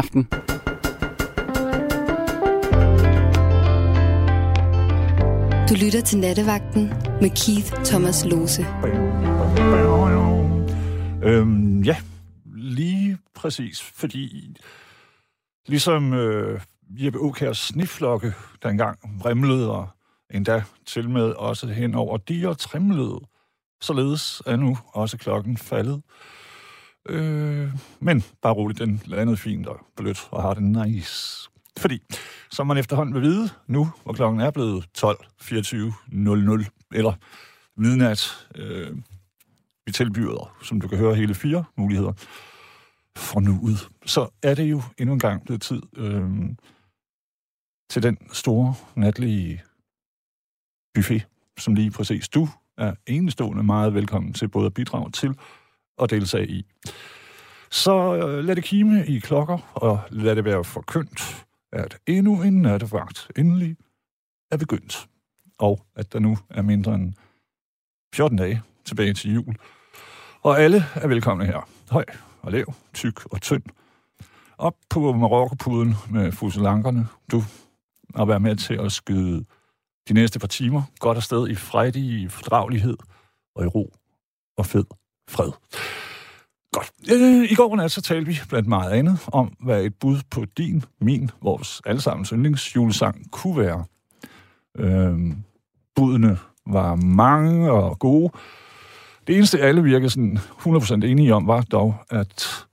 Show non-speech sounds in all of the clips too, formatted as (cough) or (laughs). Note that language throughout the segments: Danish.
aften. Du lytter til Nattevagten med Keith Thomas Lose. Øhm, ja, lige præcis, fordi ligesom øh, Jeppe Aukærs sniflokke, der engang brimlede og endda til med også hen over diger trimlede, således er nu også klokken faldet. Øh, men bare roligt, den landede fint og blødt og har det nice. Fordi, som man efterhånden vil vide, nu, hvor klokken er blevet 12.24.00, eller midnat, øh, vi tilbyder, som du kan høre, hele fire muligheder for nu ud. Så er det jo endnu en gang blevet tid øh, til den store natlige buffet, som lige præcis du er enestående meget velkommen til både at bidrage til og deltage i. Så øh, lad det kime i klokker, og lad det være forkyndt, at endnu en nattevagt endelig er begyndt. Og at der nu er mindre end 14 dage tilbage til jul. Og alle er velkomne her. Høj og lav, tyk og tynd. Op på Marokkopuden med fuselankerne. Du og være med til at skyde de næste par timer godt afsted i fredig fordragelighed og i ro og fed fred. Godt. Øh, I går nat så talte vi blandt meget andet om, hvad et bud på din, min, vores allesammens yndlingsjulesang kunne være. Øhm, budene var mange og gode. Det eneste, alle virkede sådan 100% enige om, var dog, at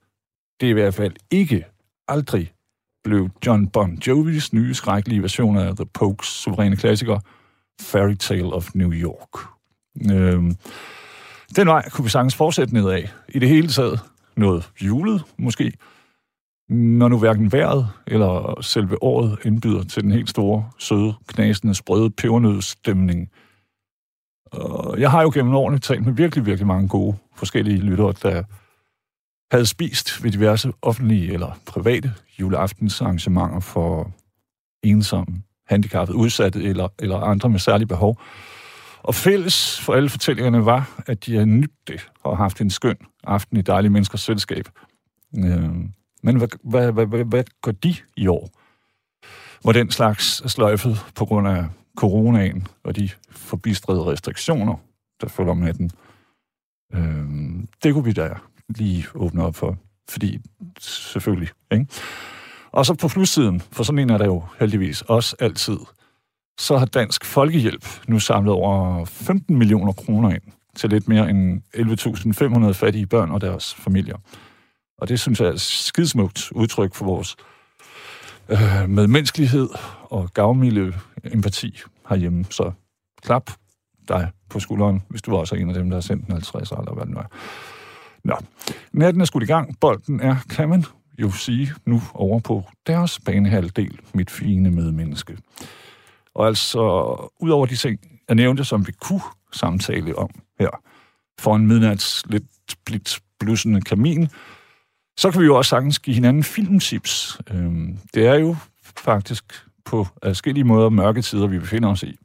det i hvert fald ikke aldrig blev John Bon Jovis nye skrækkelige version af The Pokes suveræne klassiker, Fairy Tale of New York. Øhm, den vej kunne vi sagtens fortsætte nedad. I det hele taget noget julet, måske, når nu hverken vejret eller selve året indbyder til den helt store, søde, knasende, sprøde pebernødstemning. Jeg har jo gennem årene talt med virkelig, virkelig mange gode forskellige lyttere, der havde spist ved diverse offentlige eller private juleaftensarrangementer for ensomme, handicappede, udsatte eller, eller andre med særlige behov. Og fælles for alle fortællingerne var, at de har nydt det og haft en skøn aften i dejlige menneskers selskab. Øh, men hvad, hvad, hvad, hvad, hvad gør de i år? Hvor den slags er sløjfet på grund af coronaen og de forbistrede restriktioner, der følger med den. Øh, det kunne vi da lige åbne op for, fordi selvfølgelig, ikke? Og så på plussiden, for sådan en er der jo heldigvis også altid, så har Dansk Folkehjælp nu samlet over 15 millioner kroner ind til lidt mere end 11.500 fattige børn og deres familier. Og det synes jeg er et skidsmukt udtryk for vores øh, medmenneskelighed og gavmilde empati herhjemme. Så klap dig på skulderen, hvis du også er en af dem, der har sendt en 50 eller hvad det nu er. Nå, natten er skudt i gang. Bolden er, kan man jo sige, nu over på deres banehalvdel, mit fine medmenneske. Og altså, ud over de ting, jeg nævnte, som vi kunne samtale om her, for en midnats lidt blidt blussende kamin, så kan vi jo også sagtens give hinanden filmtips. Øhm, det er jo faktisk på forskellige måder mørke tider, vi befinder os i.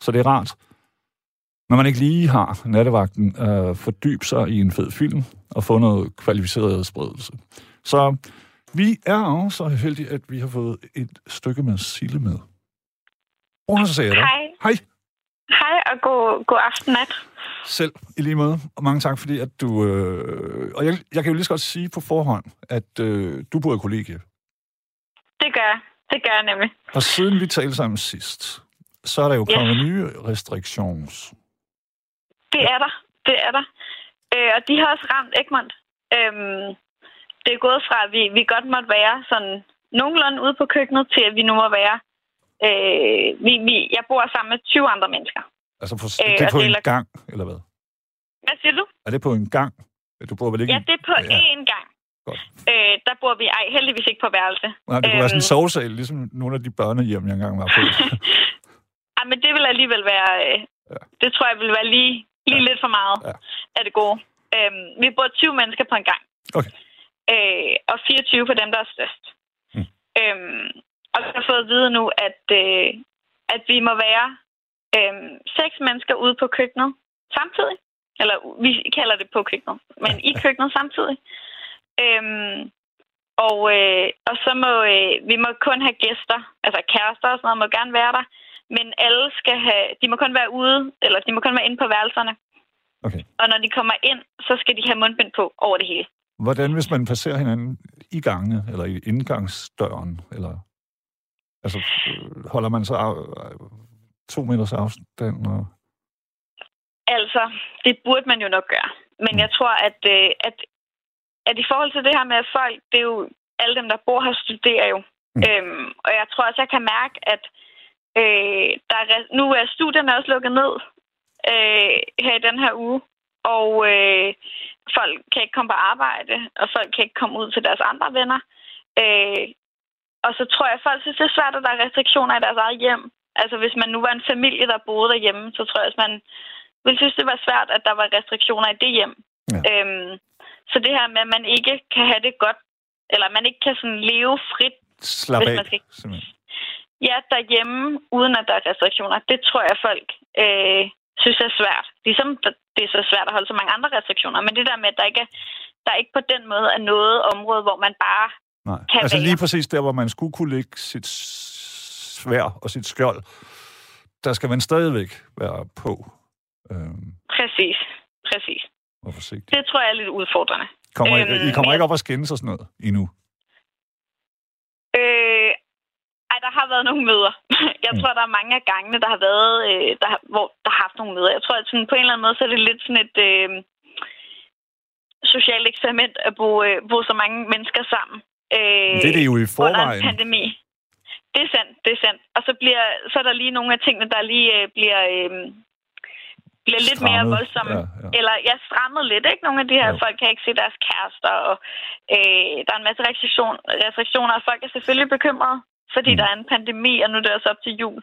Så det er rart, når man ikke lige har nattevagten, øh, at fordybe sig i en fed film og få noget kvalificeret spredelse. Så vi er også så heldige, at vi har fået et stykke med Sille med. Jeg Hej. Hej. Hej og god, god aften nat. Selv i lige måde. Og mange tak, fordi at du... Øh, og jeg, jeg kan jo lige så godt sige på forhånd, at øh, du bor i kollegie. Det gør jeg. Det gør jeg nemlig. Og siden vi talte sammen sidst, så er der jo kommet nye restriktions. Det er der. Det er der. Øh, og de har også ramt Egmont. Øhm, det er gået fra, at vi, vi godt måtte være sådan nogenlunde ude på køkkenet, til at vi nu må være... Øh, vi, vi, jeg bor sammen med 20 andre mennesker. Altså på, Øh, det er på en deler- gang, eller hvad? Hvad siger du? Er det på en gang? Du bor vel ikke Ja, det er på Ja. én gang. Godt. Øh, der bor vi ej, heldigvis ikke på værelse. Nej, det kunne være sådan en Øhm. sovesal, ligesom nogle af de børnehjem, jeg engang var på. (laughs) Ej, men det vil alligevel være... Øh, Ja. Det tror jeg vil være lige, lige Ja. lidt for meget Ja. af det gode. Øhm, vi bor 20 mennesker på en gang. Okay. Øh, og 24 for dem, der er størst. Mm. Øhm, og har fået at vide nu, at, øh, at vi må være øh, seks mennesker ude på køkkenet samtidig. Eller vi kalder det på køkkenet, men i (laughs) køkkenet samtidig. Øhm, Og, øh, og så må øh, vi må kun have gæster, altså kærester og sådan noget, må gerne være der. Men alle skal have, de må kun være ude, eller de må kun være inde på værelserne. Okay. Og når de kommer ind, så skal de have mundbind på over det hele. Hvordan hvis man passerer hinanden i gangene, eller i indgangsdøren, eller... Altså, øh, holder man så af, to meters afstand? Og... Altså, det burde man jo nok gøre. Men Mm. jeg tror, at, øh, at, at i forhold til det her med at folk, det er jo alle dem, der bor her, studerer jo. Mm. Øhm, og jeg tror også, jeg kan mærke, at øh, der er, nu er studierne også lukket ned øh, her i den her uge. Og øh, folk kan ikke komme på arbejde, og folk kan ikke komme ud til deres andre venner. Øh, og så tror jeg, at folk synes, det er svært, at der er restriktioner i deres eget hjem. Altså, hvis man nu var en familie, der boede derhjemme, så tror jeg, at man ville synes, det var svært, at der var restriktioner i det hjem. Ja. Øhm, så det her med, at man ikke kan have det godt, eller man ikke kan sådan leve frit, Slap Hvis af, man skal- simpelthen. ja, derhjemme, uden at der er restriktioner, det tror jeg, folk øh, synes er svært. Ligesom det er så svært at holde så mange andre restriktioner. Men det der med, at der ikke er, der ikke på den måde er noget område, hvor man bare... Nej. kan Altså være. lige præcis der, hvor man skulle kunne lægge sit svær og sit skjold, der skal man stadigvæk være på. Øhm, Præcis, præcis. og forsigtig. Det tror jeg er lidt udfordrende. Kommer, Øhm, I, I kommer men- ikke op og skændes og sådan noget endnu? Øh, ej, der har været nogle møder. (laughs) Jeg Mm. tror, der er mange af gangene, der har været, øh, der, hvor der har haft nogle møder. Jeg tror, at sådan, på en eller anden måde, så er det lidt sådan et øh, socialt eksperiment at bo, øh, bo så mange mennesker sammen. Øh, Det er det jo i under en forvejen. pandemi. Det er sandt, det er sandt. Og så, bliver, så er der lige nogle af tingene, der lige øh, bliver, øh, bliver lidt mere Strammet. voldsomme. Ja, ja. Eller jeg strammede lidt, ikke? Nogle af de her Jo. folk kan ikke se deres kærester, og øh, der er en masse restriktion, restriktioner, og folk er selvfølgelig bekymrede, fordi Mm. der er en pandemi, og nu er det også op til jul.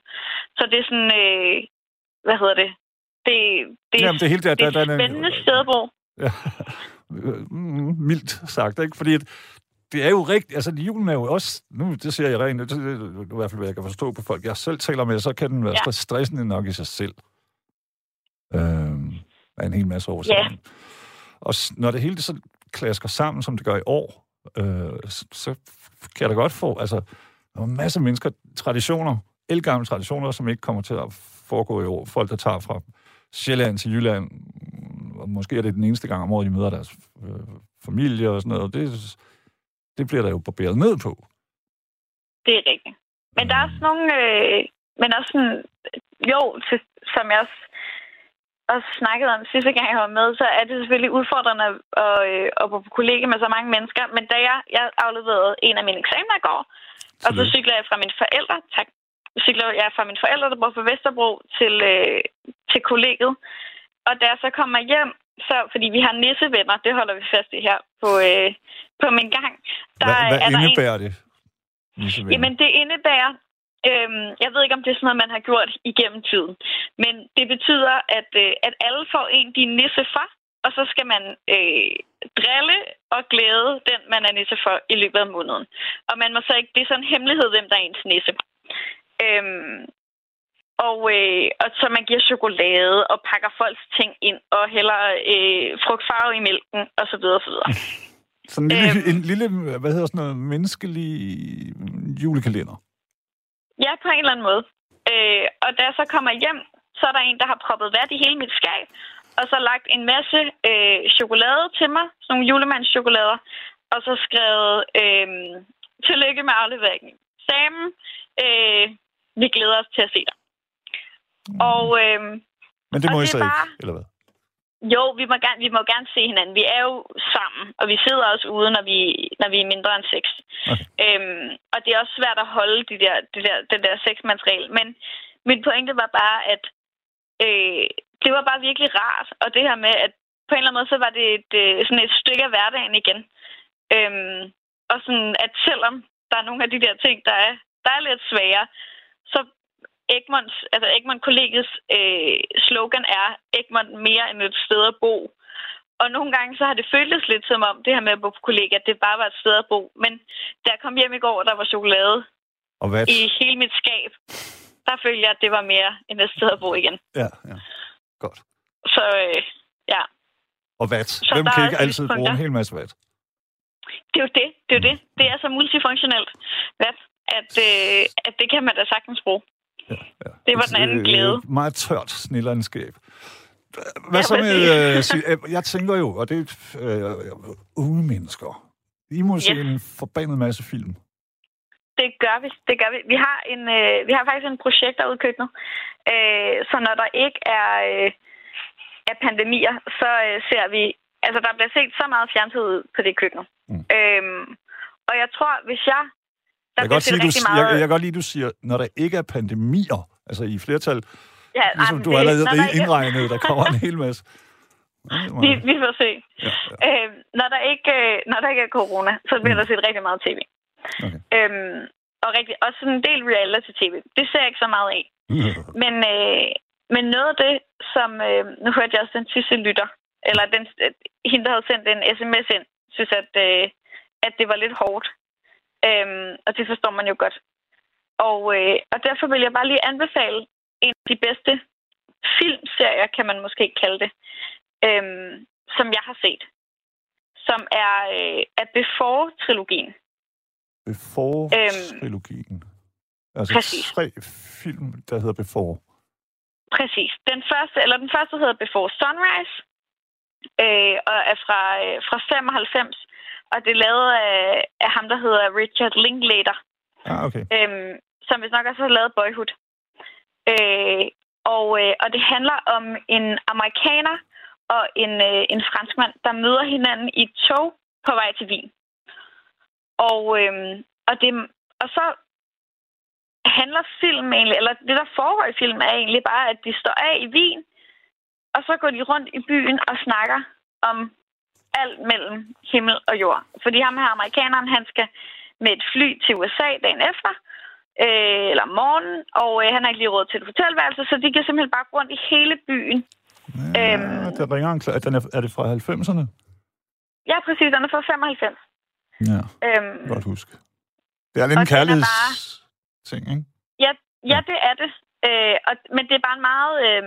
Så det er sådan, øh, hvad hedder det? Det, det, Jamen, det hele der, det er der, et der, spændende sted at bo. Ja. (laughs) Mm, Mildt sagt, ikke? Fordi at det er jo rigtigt, altså julen er jo også, nu det siger jeg rent, det, det, det, i hvert fald hvad jeg kan forstå på folk, jeg selv taler med, så kan den være Ja. stressende nok i sig selv. Øhm, af en hel masse årsager. Ja. Og når det hele så klasker sammen, som det gør i år, øh, så, så kan jeg da godt få, altså, der er en masse mennesker, traditioner, elgamle traditioner, som ikke kommer til at foregå i år. Folk, der tager fra Sjælland til Jylland, og måske er det den eneste gang om året, de møder deres øh, familie og sådan noget. Det, det bliver der jo barberet ned på. Det er rigtigt. Men der er også nogle... Øh, men også sådan... Jo, til, som jeg også, også snakkede om sidste gang, jeg var med, så er det selvfølgelig udfordrende at, øh, at bo på kollega med så mange mennesker. Men da jeg, jeg afleverede en af mine eksamener i går, og så cykler jeg fra mine forældre, tak, cykler jeg fra mine forældre, der bor på Vesterbro, til, øh, til kollegiet. Og da jeg så kommer hjem, så, fordi vi har nissevenner, det holder vi fast i her på, øh, på min gang. Der Hvad, hvad er der en, indebærer det? Nissevenner? Jamen, det indebærer... Øhm, jeg ved ikke, om det er sådan noget, man har gjort igennem tiden. Men det betyder, at, øh, at alle får en, de er nisse for, og så skal man øh, drille og glæde den, man er nisse for i løbet af måneden. Og man må så ikke... Det er sådan en hemmelighed, hvem der er ens nisse. Øhm, og, øh, og så man giver chokolade og pakker folks ting ind og hælder øh, frugtfarve i mælken og så videre, og så. (laughs) Sådan en lille, Øhm. en lille, hvad hedder sådan noget, menneskelig julekalender. Ja, på en eller anden måde. Øh, og da jeg så kommer hjem, så er der en, der har proppet vat i hele mit skab, og så lagt en masse øh, chokolade til mig, sådan nogle julemandschokolader, og så skrevet, øh, tillykke med afleveringen. Sammen, øh, vi glæder os til at se dig. Og øh, Men det og må I det så er ikke, bare- eller hvad? jo, vi må, gerne, vi må gerne se hinanden. Vi er jo sammen, og vi sidder også ude, når vi, når vi er mindre end seks. Okay. Øhm, og det er også svært at holde de der, de der, den der seksmandsregel. Men min pointe var bare, at øh, det var bare virkelig rart. Og det her med, at på en eller anden måde, så var det et, øh, sådan et stykke af hverdagen igen. Øhm, og sådan, at selvom der er nogle af de der ting, der er, der er lidt svære, så Egmonts, altså Egmont kollegiets øh, slogan er Egmont mere end et sted at bo. Og nogle gange så har det føltes lidt som om det her med at bo på kollega, at det bare var et sted at bo. Men da jeg kom hjem i går, og der var chokolade Og hvad? i hele mit skab, der følte jeg, at det var mere end et sted at bo igen. Ja, ja. Godt. Så øh, ja, Og vat. Så Hvem kan ikke altid bruge en hel masse vat? Det er jo det. Det er jo det. Det er så multifunktionelt, hvad, at, øh, at det kan man da sagtens bruge. Ja. Det var den anden Et, glæde. Øh, meget tørt snillandskab. Hvad så med... Øh, sig- øh, jeg tænker jo, og det er øh, unge mennesker. I må se Ja. en forbandet masse film. Det gør vi. Det gør vi. Vi har, en, øh, vi har faktisk en projekt derude i køkkenet. Øh, så når der ikke er, øh, er pandemier, så øh, ser vi... Altså, der bliver set så meget fjernsyn på det køkken. Mm. Øhm, og jeg tror, hvis jeg... Der Jeg kan, godt sige, du, rigtig jeg, meget... jeg kan godt lide, du siger, når der ikke er pandemier, altså i flertal, ja, ligesom du det- allerede er- indregnet, der kommer en hel masse. Vi, meget- vi får se. Ja, ja. Øh, når, der ikke, øh, når der ikke er corona, så bliver Mm. der set rigtig meget tv. Okay. Øhm, og rigtig, også sådan en del reality-tv. Det ser jeg ikke så meget af. (laughs) Men, øh, men noget af det, som... Øh, nu hørte jeg også den sidste lytter, eller den, øh, hende, der havde sendt en sms ind, synes, at, øh, at det var lidt hårdt. Øhm, og det forstår man jo godt. Og, øh, og derfor vil jeg bare lige anbefale en af de bedste filmserier, kan man måske kalde det, øhm, som jeg har set. Som er, øh, er Before-trilogien. Before-trilogien. Altså præcis. tre film, der hedder Before. Præcis. Den første, eller den første hedder Before Sunrise, øh, og er fra, øh, fra 95, og det er lavet af, af ham, der hedder Richard Linklater, Ah, okay. øh, som hvis nok også har lavet Boyhood. Øh, og, øh, og det handler om en amerikaner og en, øh, en franskmand, der møder hinanden i et tog på vej til Wien. Og, øh, og, det, og så handler filmen egentlig, eller det der foregår i filmen er egentlig bare, at de står af i Wien, og så går de rundt i byen og snakker om alt mellem himmel og jord. Fordi ham her amerikaneren, han skal med et fly til USA dagen efter, øh, eller om morgenen, og øh, han har ikke lige råd til et hotelværelse, så de kan simpelthen bare gå rundt i hele byen. Ja, Øhm. der ringer en klar. Den er, er det fra 90'erne? Ja, præcis, den er fra 95. Ja, Øhm, godt husk. Det er lidt en kærlighedsting, ikke? Ja, ja, det er det. Øh, og, men det er bare en meget, øh,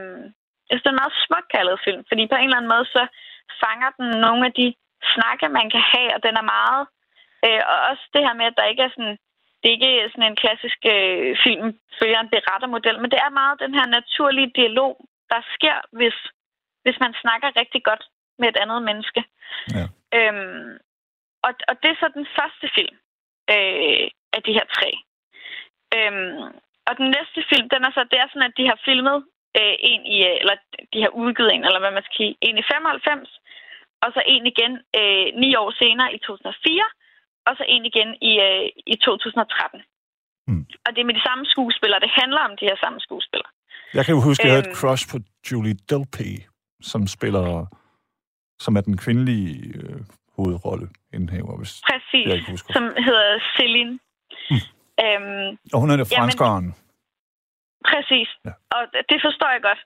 jeg synes, det er en meget smuk kærlighedsfilm, fordi på en eller anden måde, så fanger den nogle af de snakke, man kan have, og den er meget... Øh, og også det her med, at der ikke er sådan... Det er ikke sådan en klassisk øh, film, følger en berettermodel, men det er meget den her naturlige dialog, der sker, hvis, hvis man snakker rigtig godt med et andet menneske. Ja. Øhm, og, og det er så den første film øh, af de her tre. Øhm, og den næste film, den er så, det er sådan, at de har filmet øh, en i, øh, eller de har udgivet en, eller hvad man skal sige, en i 95, og så en igen øh, ni år senere i 2004, og så en igen i, øh, i 2013. Mm. Og det er med de samme skuespillere. Det handler om de her samme skuespillere. Jeg kan jo huske, at jeg havde et Øhm. crush på Julie Delpy, som spiller, som er den kvindelige øh, hovedrolle indhæver, hvis Præcis. jeg ikke husker. Som hedder Celine. Mm. Øhm, Og hun er det Jamen- franskeren. Præcis. Ja. Ja. Og det forstår jeg godt.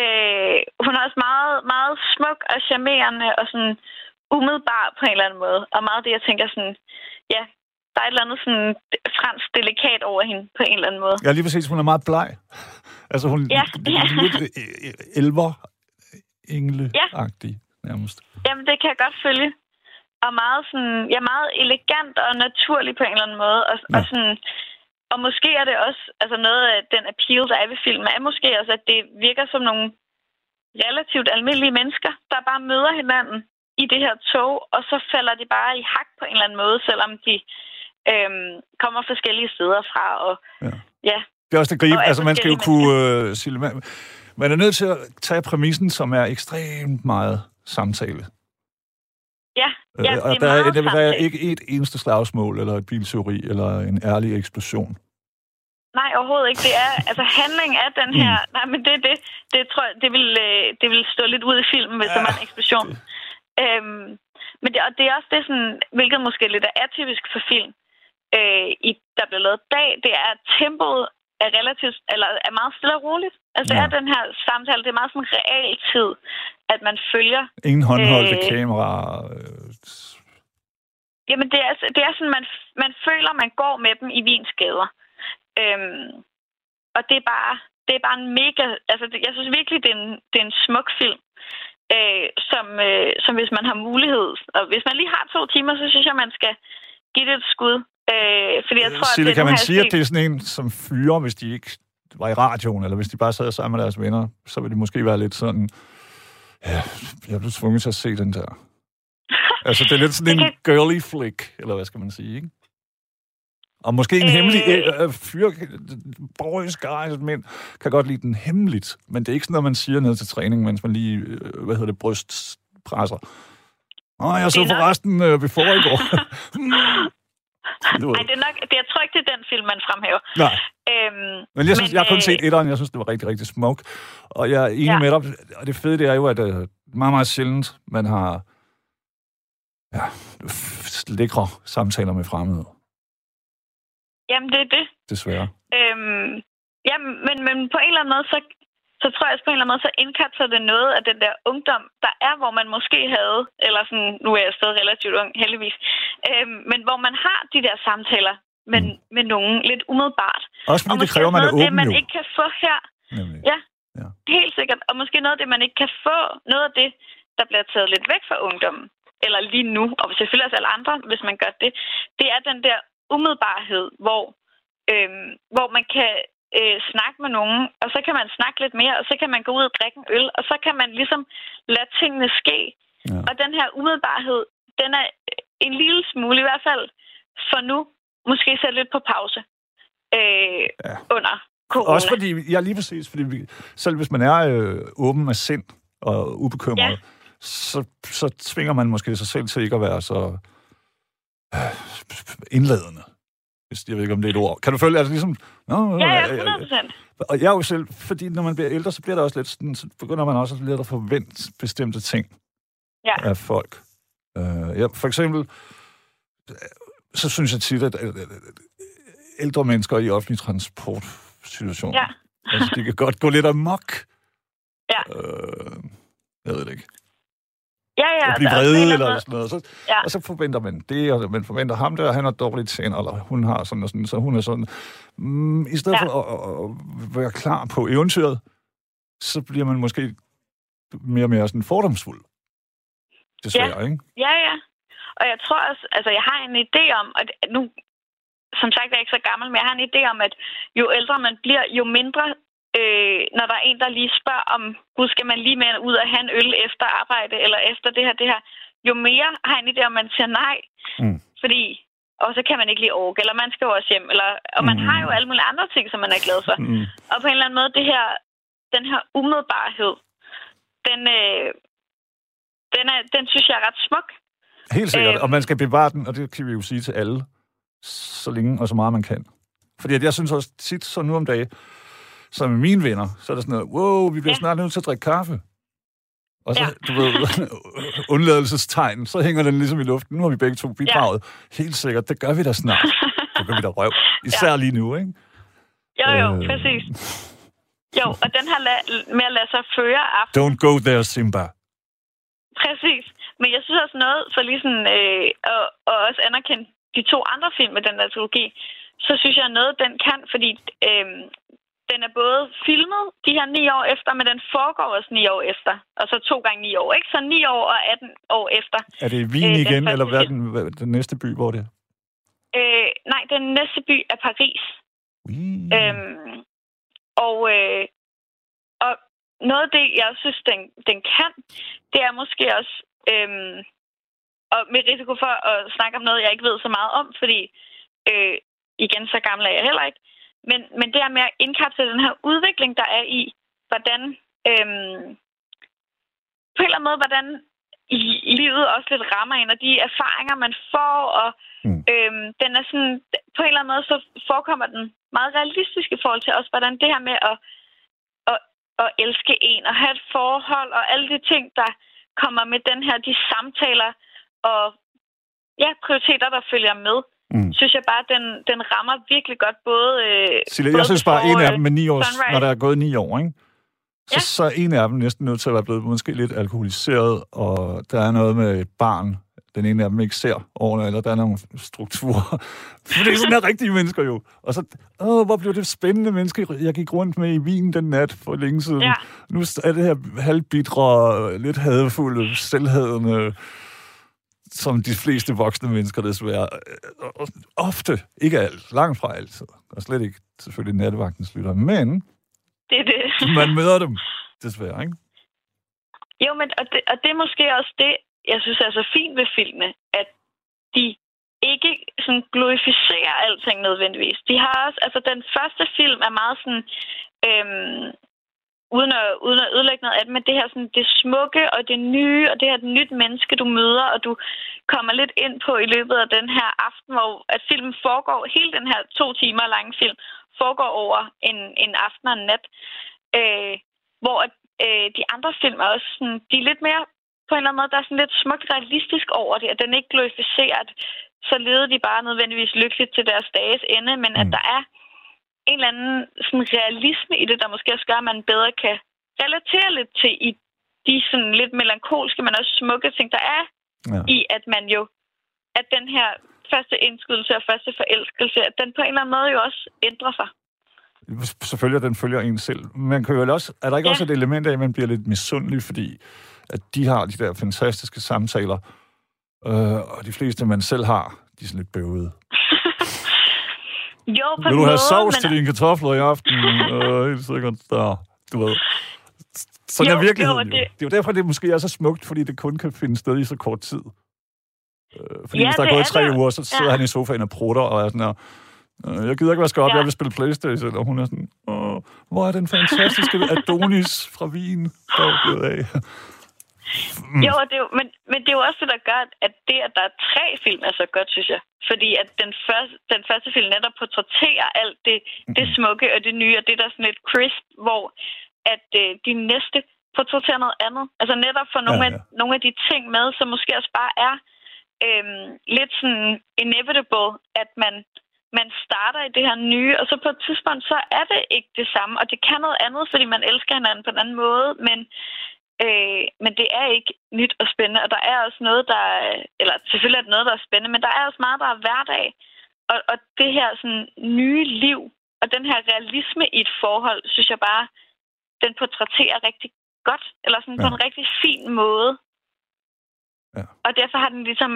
Øh, hun er også meget, meget smuk og charmerende og sådan umiddelbar på en eller anden måde. Og meget det, jeg tænker sådan, ja, der er et eller andet sådan fransk delikat over hende på en eller anden måde. Ja, lige præcis. Hun er meget bleg. (laughs) Altså, hun Ja, (laughs) er ja. lidt elver engle-agtig nærmest. Jamen, det kan jeg godt følge. Og meget sådan, ja, meget elegant og naturlig på en eller anden måde. Og, ja. og Ja. sådan, og måske er det også, altså noget af den appeal, der er ved filmen, er måske også, at det virker som nogle relativt almindelige mennesker, der bare møder hinanden i det her tog, og så falder de bare i hak på en eller anden måde, selvom de øhm, kommer forskellige steder fra. Og Ja. ja, Det er også det gribe. Altså, man skal jo kunne... Øh, sige, man, man er nødt til at tage præmissen, som er ekstremt meget samtale. Ja, Øh, ja og det der, er er, der, der er ikke et eneste slagsmål, eller et bilteori, eller en ærlig eksplosion. Nej, overhovedet ikke. Det er, altså handling er den her... Mm. Nej, men det er det. Det tror jeg, det vil, øh, det vil stå lidt ud i filmen, hvis ja, der var en eksplosion. Øhm, men det, og det er også det, sådan, hvilket måske lidt er atypisk for film, øh, i, der bliver lavet bag, det er, at tempoet er relativt, eller er meget stille og roligt. Altså, det Ja. er den her samtale, det er meget sådan realtid, at man følger. Ingen håndholdte Øh. kameraer. Øh, Jamen, det er, det er sådan, man, man føler, man går med dem i Wiens gader. Øhm, og det er bare, det er bare en mega... Altså, det, jeg synes virkelig, det er en, det er en smuk film. øh, som, øh, som hvis man har mulighed. Og hvis man lige har to timer, så synes jeg, man skal give det et skud. Øh, fordi jeg tror, Sille, at det, kan man sige, at det er sådan en, som fyrer, hvis de ikke var i radioen, eller hvis de bare sad sammen med deres venner, så ville de måske være lidt sådan, ja, jeg blev tvunget til at se den der. Altså, det er lidt sådan Det en girly flick, eller hvad skal man sige, ikke? Og måske en øh... hemmelig Øh. øh, fyr, boys, guys, mænd, kan godt lide den hemmeligt, men det er ikke sådan noget, man siger ned til træning, mens man lige, øh, hvad hedder det, brystpresser. Åh, jeg så forresten øh, ved foregård. Du ved. Ej, det er nok, det, jeg tror ikke, det er den film, man fremhæver. Nej. Øhm, Men jeg synes, men, jeg har kun øh, set etteren, jeg synes, det var rigtig, rigtig smuk. Og jeg er enig. Ja. med dig, og det fede, det er jo, at øh, meget, meget sjældent, man har ja, lækre samtaler med fremmede, Jamen, det er det. desværre. Øhm, ja, men, men på en eller anden måde, så, så tror jeg, at på en eller anden måde, så indkapsler det noget af den der ungdom, der er, hvor man måske havde, eller sådan, nu er jeg stadig relativt ung, heldigvis, øhm, men hvor man har de der samtaler med, Mm. med nogen lidt umiddelbart. Også fordi og det kræver, man er noget af det, åben man jo. ikke kan få her. Nemlig. Ja. Helt sikkert. Og måske noget af det, man ikke kan få, noget af det, der bliver taget lidt væk fra ungdommen, eller lige nu, og selvfølgelig også alle andre, hvis man gør det, det er den der umiddelbarhed, hvor, øhm, hvor man kan øh, snakke med nogen, og så kan man snakke lidt mere, og så kan man gå ud og drikke en øl, og så kan man ligesom lade tingene ske. Ja. Og den her umiddelbarhed, den er en lille smule, i hvert fald for nu, måske sat lidt på pause øh, Ja. under corona. Også fordi, ja, lige præcis, fordi vi, selv hvis man er øh, åben af sind og ubekymret, Ja. Så, så tvinger man måske sig selv til ikke at være så øh, indladende. Hvis, jeg ved ikke, om det er et ord. Kan du følge, altså ligesom... Nå, Ja, ja, øh, øh, 100 procent. Og jeg er jo selv, fordi når man bliver ældre, så bliver der også lidt sådan, så begynder man også lidt at forvente bestemte ting Ja. af folk. Uh, ja, for eksempel, så synes jeg tit, at, at, at, at ældre mennesker i offentlig transportsituationer, Ja. (laughs) altså, de kan godt gå lidt amok. Ja. Uh, jeg ved det ikke. Ja, ja. At blive vrede eller sådan noget. Så, Ja. Og så forventer man det, og man forventer ham der, han har dårligt tænder, eller hun har sådan og sådan, så hun er sådan. Mm, I stedet Ja. for at, at, at være klar på eventyret, så bliver man måske mere og mere sådan fordomsfuld. Desværre, ikke? Ja, ja. Og jeg tror også, altså jeg har en idé om, og det- nu, som sagt er jeg ikke så gammel, men jeg har en idé om, at jo ældre man bliver, jo mindre, øh, når der er en, der lige spørger om, gud, skal man lige med ud og have en øl efter arbejde, eller efter det her, det her, jo mere har jeg en idé om, man siger nej. Mm. Fordi, og så kan man ikke lige orke, eller man skal jo også hjem, eller, og man Mm. har jo alle mulige andre ting, som man er glad for. Mm. Og på en eller anden måde, det her, den her umiddelbarhed, den, øh, den, er, den synes jeg er ret smuk. Helt sikkert. Øhm. Og man skal bevare den, og det kan vi jo sige til alle, så længe og så meget man kan. Fordi jeg synes også tit, så nu om dagen, så med mine venner, så er der sådan noget, wow, vi bliver Ja. snart nødt til at drikke kaffe. Og så, Ja. du ved, (laughs) undladelsestegn, så hænger den ligesom i luften. Nu har vi begge to bidraget. Ja. Helt sikkert, det gør vi da snart. Så gør vi da røv. (laughs) Især lige nu, ikke? Jo, jo, øh... præcis. Jo, og den her la- med at lade sig føre aften. Don't go there, Simba. Præcis. Men jeg synes også noget, for lige sådan, øh, og, og også anerkende de to andre film med den der trilogi, så synes jeg noget, den kan, fordi øh, den er både filmet de her ni år efter, men den foregår også ni år efter. Og så to gange ni år, ikke? Så ni år og 18 år efter. Er det Wien Øh, igen, eller hvad er den, hvad, den næste by, hvor det er? Øh, nej, den næste by er Paris. Wien. Øhm, og, øh, og noget af det, jeg synes, den, den kan, det er måske også, øhm, og med risiko for at snakke om noget, jeg ikke ved så meget om, fordi øh, igen, så gammel er jeg heller ikke, men, men det er med at indkapsle den her udvikling, der er i, hvordan øhm, på en eller anden måde, hvordan livet også lidt rammer en, og de erfaringer, man får, og Mm. øhm, den er sådan, på en eller anden måde, så forekommer den meget realistisk i forhold til også, hvordan det her med at, at, at elske en, og have et forhold, og alle de ting, der kommer med den her, de samtaler og ja, prioriteter, der følger med, Mm. synes jeg bare, den, den rammer virkelig godt både... Øh, Sille, både jeg synes bare, en af øh, dem med ni år, Sunrise. når der er gået ni år, ikke? Så, Ja. så er en af dem næsten nødt til at være blevet måske lidt alkoholiseret, og der er noget med et barn, den ene af dem ikke ser ordentligt, eller der er nogle strukturer. (laughs) For det er sådan her rigtige mennesker jo. Og så, åh, hvor blev det spændende menneske, jeg gik rundt med i Wien den nat for længe siden. Ja. Nu er det her halvbitre, lidt hadfulde, selvhadende, som de fleste voksne mennesker desværre. øh, og Ofte, ikke alt, langt fra altid. Og slet ikke selvfølgelig nattevagtens lytter, men Det er det. (laughs) man møder dem desværre, ikke? Jo, men og det, og det er måske også det, jeg synes er så fint ved filmene, at de ikke sådan glorificerer alting nødvendigvis. De har også, altså den første film er meget sådan, øhm, uden, at, uden at ødelægge noget af det, men det her sådan, det smukke og det nye, og det her et nyt menneske, du møder, og du kommer lidt ind på i løbet af den her aften, hvor at filmen foregår, hele den her to timer lange film, foregår over en, en aften og en nat. Øh, hvor at, øh, de andre film er også sådan, de er lidt mere, på en eller anden måde, der er sådan lidt smukt realistisk over det, at den ikke glorificerer, at så levede de bare nødvendigvis lykkeligt til deres dages ende, men mm. at der er en eller anden sådan realisme i det, der måske også gør, at man bedre kan relatere lidt til i de sådan lidt melankolske, men også smukke ting, der er Ja. i, at man jo, at den her første indskydelse og første forelskelse, at den på en eller anden måde jo også ændrer sig. Selvfølgelig, den følger en selv. Man kan jo også, er der ikke Ja. også et element af, at man bliver lidt misundelig, fordi at de har de der fantastiske samtaler, øh, og de fleste, man selv har, de er sådan lidt bøvede. Jo, på Vil du have sovs men... til dine kartofler i aften? (laughs) øh, helt sikkert. Der, du ved. Sådan Jo, er virkeligheden jo, jo. det- Det... det er jo derfor, det måske er så smukt, fordi det kun kan finde sted i så kort tid. Øh, fordi Ja, hvis der er gået er tre det jo. uger, så sidder Ja. han i sofaen og prutter, og er sådan her, øh, jeg gider ikke vaske op, Ja. jeg vil spille Playstation, og hun er sådan, Åh, hvor er den fantastiske (laughs) Adonis fra Wien, der er blevet af. Mm. Jo, det er jo, men, men det er jo også det, der gør, at det, at der er tre film, er så godt, synes jeg. Fordi at den første, den første film netop portrætterer alt det, det smukke og det nye, og det der er sådan lidt crisp, hvor at øh, de næste portrætterer noget andet. Altså netop for nogle, ja. ja. Af, nogle af de ting med, som måske også bare er øhm, lidt sådan inevitable, at man, man starter i det her nye, og så på et tidspunkt, så er det ikke det samme, og det kan noget andet, fordi man elsker hinanden på en anden måde, men Øh, men det er ikke nyt og spændende, og der er også noget, der er- eller selvfølgelig er det noget, der er spændende, men der er også meget, der er hverdag. Og, og det her sådan, nye liv, og den her realisme i et forhold, synes jeg bare, den portrætterer rigtig godt, eller sådan ja. på en rigtig fin måde. Ja. Og derfor har den ligesom,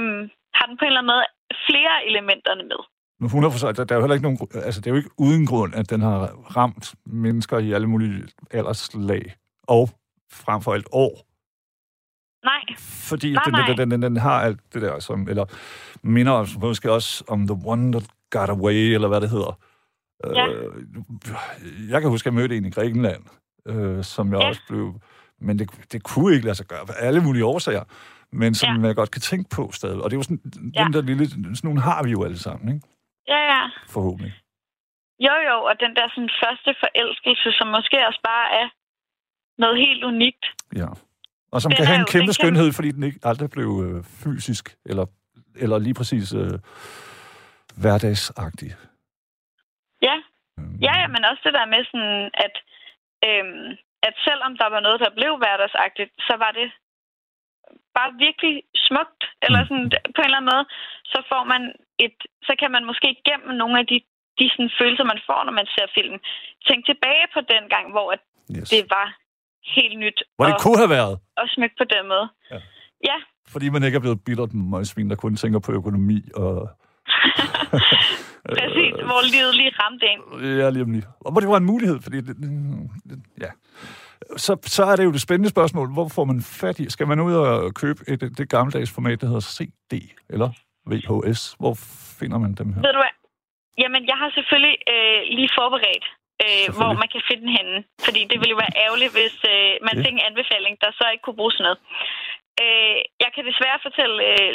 har den på en eller anden måde flere elementerne med. Nu 100 der, der er jo heller ikke nogen, altså det er jo ikke uden grund, at den har ramt mennesker i alle mulige alderslag, og frem for alt år. Nej, Fordi Nej, den, nej. den, den, den har alt det der, som, eller minder os måske også om The One That Got Away, eller hvad det hedder. Ja. Øh, jeg kan huske, at jeg mødte en i Grækenland, øh, som jeg Ja. også blev... Men det, det kunne ikke lade sig gøre, af alle mulige årsager, men som Ja. jeg godt kan tænke på stadig. Og det er jo sådan, Ja. den der lille... Sådan nogle har vi jo alle sammen, ikke? ja, ja. Forhåbentlig. Jo, jo, og den der sådan første forelskelse, som måske også bare er noget helt unikt. Ja. Og som Den kan have en jo- kæmpe den kan- skønhed, fordi den ikke aldrig blev øh, fysisk, eller, eller lige præcis øh, hverdagsagtig. Ja, Øhm, Ja, ja, men også det der med sådan, at, øhm, at selvom der var noget, der blev hverdagsagtigt, så var det bare virkelig smukt. Eller Mm. sådan, på en eller anden måde, så får man et, så kan man måske gennem nogle af de, de sådan, følelser, man får, når man ser filmen, tænke tilbage på den gang, hvor at Yes. det var helt nyt Hvor det og, kunne have været, og smukt på den måde. Ja. ja fordi man ikke er blevet bittert møgsvin, der kun tænker på økonomi og... (laughs) præcis, hvor livet lige ramte en. Ja, lige om lige. Og hvor det var en mulighed, fordi... Det, det, ja. Så, så er det jo det spændende spørgsmål, hvor får man fat i? Skal man ud og købe et, det gammeldags format, der hedder CD, eller VHS? Hvor finder man dem her? Ved du hvad? Jamen, jeg har selvfølgelig øh, lige forberedt, øh, hvor man kan finde den henne. Fordi det ville jo være ærgerligt, hvis øh, man Ja. fik en anbefaling, der så ikke kunne bruges noget. Øh, jeg kan desværre fortælle øh,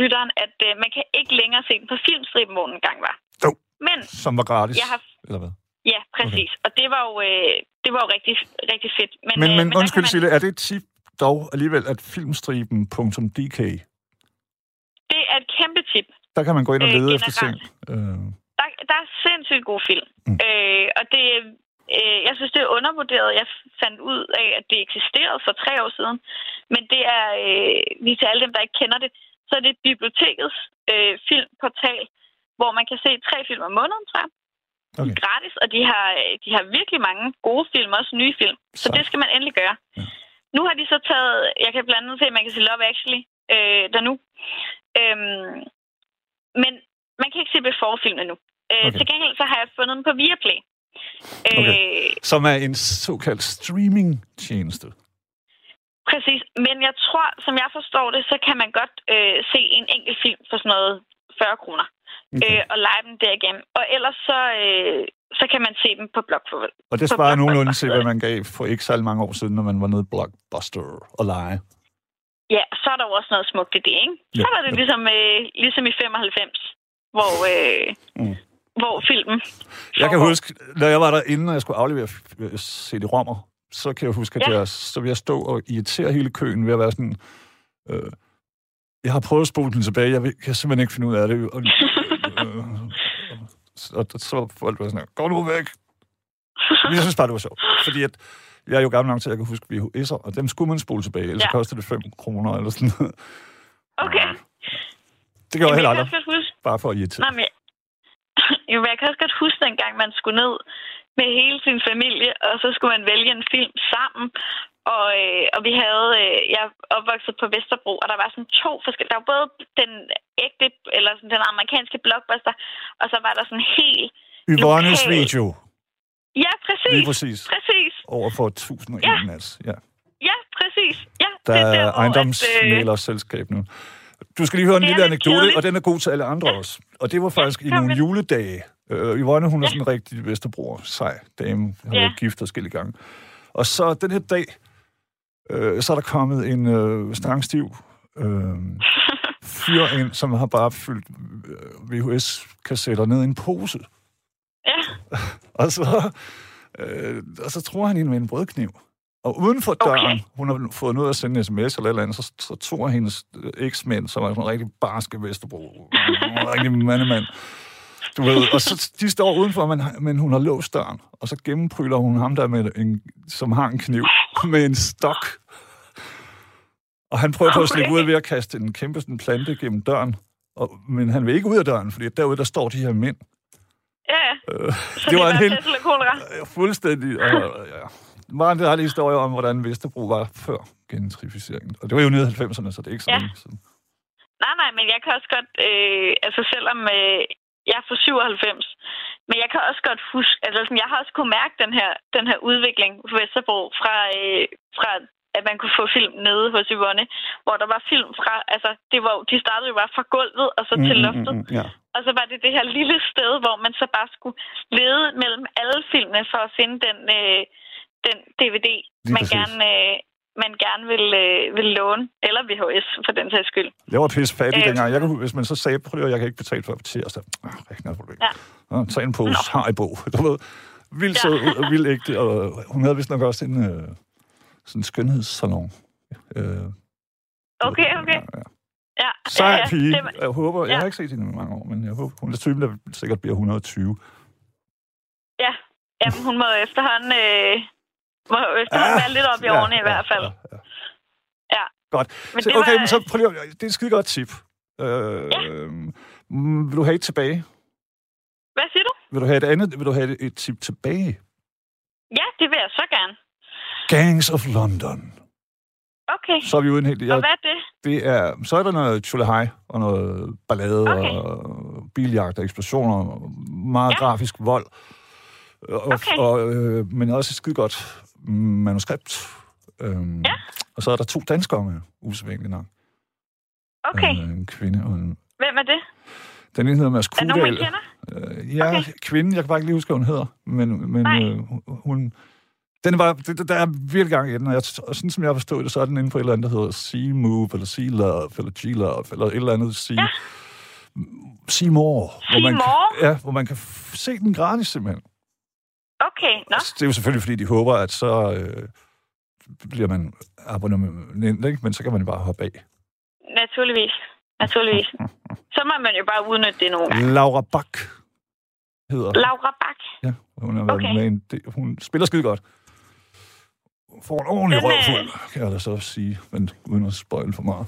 lytteren, at øh, man kan ikke længere se den på filmstriben, hvor den engang var. Jo. Men, Som var gratis, jeg har... eller hvad? Ja, præcis. Okay. Og det var jo, øh, det var jo rigtig, rigtig fedt. Men, Men, øh, men undskyld, man- Sille, er det et tip dog alligevel, at filmstriben.dk, Det er et kæmpe tip. der kan man gå ind og Øh, lede efter ting? Øh, sindssygt god film. Mm. Øh, og det, øh, jeg synes, det er undervurderet. Jeg fandt ud af, at det eksisterede for tre år siden. Men det er, øh, lige til alle dem, der ikke kender det, så er det bibliotekets øh, filmportal, hvor man kan se tre film om måneden, tror jeg. De Okay. er gratis, og de har, øh, de har virkelig mange gode film, også nye film. Så Så. det skal man endelig gøre. Ja. Nu har de så taget, jeg kan blandt andet se, at man kan se Love Actually øh, der nu. Øhm, men man kan ikke se Before-filmen nu. Øh, Okay. Til gengæld så har jeg fundet den på Viaplay. Øh, Okay. Som er en såkaldt streaming-tjeneste. Præcis. Men jeg tror, som jeg forstår det, så kan man godt øh, se en enkelt film for sådan noget 40 kroner. Okay. Øh, og lege dem derigennem. Og ellers så, øh, så kan man se dem på Blockbuster. Og det Blockbuster nogenlunde til, hvad man gav for ikke særlig mange år siden, når man var nede i Blockbuster og lege. Ja, så er der jo også noget smukt i det, ikke? Ja, Så var det ligesom, øh, ligesom i 95, hvor, øh, Mm. Hvor filmen... Jeg kan huske, da jeg var der inden, og jeg skulle aflevere øh, CD-rommer, så kan jeg huske, at Ja. jeg, så vil jeg stå og irritere hele køen ved at være sådan... Øh, jeg har prøvet at spole den tilbage, jeg kan simpelthen ikke finde ud af det. Og, øh, og så var folk var sådan, gå nu væk. Men jeg synes bare, det var sjovt. Fordi at, jeg er jo gammel nok til, at jeg kan huske VHS'er, og dem skulle man spole tilbage, ellers Ja. kostede det 5 kroner eller sådan noget. Okay. Det gør jeg heller aldrig, bare for at irritere. Nej, men (laughs) jo, jeg kan også godt huske, dengang man skulle ned med hele sin familie, og så skulle man vælge en film sammen. Og, øh, og vi havde, øh, jeg er opvokset på Vesterbro, og der var sådan to forskellige, der var både den ægte, eller sådan den amerikanske blockbuster, og så var der sådan helt, Yvonnes lokal- video, ja, præcis, lige præcis, præcis, over for 1001 Ja. ja. Ja. ja, præcis, ja. Der det er at, øh, ejendomsmælers selskab nu. Du skal lige høre en lille anekdote, og den er god til alle andre ja. også. Og det var faktisk ja, i nogle juledage. Øh, Yvonne, hun er sådan en rigtig Vesterbror, sej dame, har Ja. gift forskellige gange. Og så den her dag, øh, så er der kommet en øh, stangstiv øh, fyr ind, som har bare fyldt øh, VHS-kassetter ned i en pose. ja, (laughs) Og så, øh, og så tror han hende med en brødkniv. Og uden for døren, Okay. hun har fået noget at sende en sms eller eller andet, så, så tog hendes øh, eksmænd, som er sådan en rigtig barske Vesterbro, en rigtig mandemand. Du ved, og så de står udenfor, men, men hun har låst døren, og så gennempryler hun ham der, med en, som har en kniv, med en stok. Og han prøver på at slippe ud ved at kaste en kæmpe sådan, plante gennem døren. Og, men han vil ikke ud af døren, fordi derude der står de her mænd. ja. Øh, Så det var en helt... Ja, fuldstændig. Og, ja. Meget en historie om, hvordan Vesterbro var før gentrificeringen. Og det var jo nede i 90'erne, så det er ikke så Ja. længe siden. Nej, nej, men jeg kan også godt, øh, altså selvom øh, jeg er fra 97, men jeg kan også godt huske, altså sådan, jeg har også kunne mærke den her, den her udvikling på Vesterbro fra, øh, fra at man kunne få film nede hos Yvonne, hvor der var film fra, altså det var, de startede jo bare fra gulvet og så til loftet. mm, ja. Og så var det det her lille sted, hvor man så bare skulle lede mellem alle filmene for at finde den, øh, den DVD, Lige man præcis. gerne, øh, man gerne vil, øh, vil låne. Eller VHS, for den sags skyld. Jeg var pisse fattig Øh. dengang. Jeg kan, hvis man så sagde, prøv at jeg kan ikke betale for på tirsdag. Ah, ikke noget problem. Ja. Nå, tag en pose, har i bog. Du ved, vildt Ja. sød og vildt ægte. Og hun havde vist nok også en øh, sådan en skønhedssalon. Øh, Okay, okay. Ja, ja. Ja, Sej ja, pige. det Jeg håber, jeg ja. har ikke set hende i mange år, men jeg håber, hun er typen, der sikkert bliver 120. Ja, jamen, hun må efterhånden, øh, må efterhånden være lidt op i årene i hvert fald. Ja, ja. Ja. Godt. Men Så, det okay, var- men så prøv lige, det er et skide godt tip. Øh, mm, vil du have et tilbage? Hvad siger du? Vil du have et andet? Vil du have et, et tip tilbage? Ja, det vil jeg så gerne. Gangs of London. Okay, Så er vi uden helt... og Ja, hvad er det? det er, så er der noget tjulehej og noget ballade Okay. og biljagt og eksplosioner og meget Ja. grafisk vold. Og, Okay. og, øh, men også et skide godt manuskript. Øhm, Ja. Og så er der to danskere med, usædvanligt nok. Okay, Øh, en kvinde og en... hvem er det? Den ene hedder Mads Er det nogen, man Kudal. kender? Øh, ja, Okay. kvinden. Jeg kan bare ikke lige huske, hvad hun hedder. Men, men Nej. øh, hun... Den var, det, der er virkelig gang i den, og, jeg, og sådan som jeg forstået det, så er den inde på et eller andet, der hedder Sea Move, eller Sea Love, eller G Love, eller et eller andet Sea, Ja. sea More. Hvor man, Ja, hvor man kan se den gratis simpelthen. Okay, nå. Altså, det er jo selvfølgelig, fordi de håber, at så øh, bliver man abonnent, ikke? men så kan man jo bare hoppe af. Naturligvis. Naturligvis. (laughs) Så må man jo bare udnytte det nogle gange. Laura Bak hedder Laura Bak. Ja, hun har været Okay. med en del. Hun spiller skide godt. Får en ordentlig Den, øh, røvfuld, kan jeg da så sige, men uden at spoil for meget.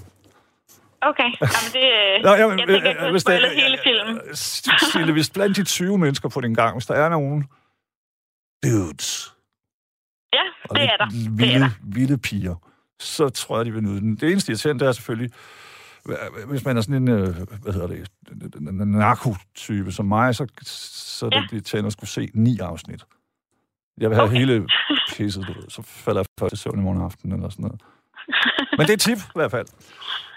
Okay, jamen det... Nå, jamen, jeg tænker på at hvis der- spoile hele filmen. Stille, hvis blandt de 20 mennesker på din gang, hvis der er nogen dudes, Ja, og det er der. lidt Det er vilde, der. vilde piger, så tror jeg, de vil nyde den. Det eneste irriterende, det er selvfølgelig, hvis man er sådan en, øh, hvad hedder det, narkotype som mig, så, så er det Ja. ja. irriterende at skulle se ni afsnit. Jeg vil have Okay. hele (laughs) pisset, du ved. Så falder jeg først i søvn i morgen aften eller sådan noget. Men det er et tip i hvert fald.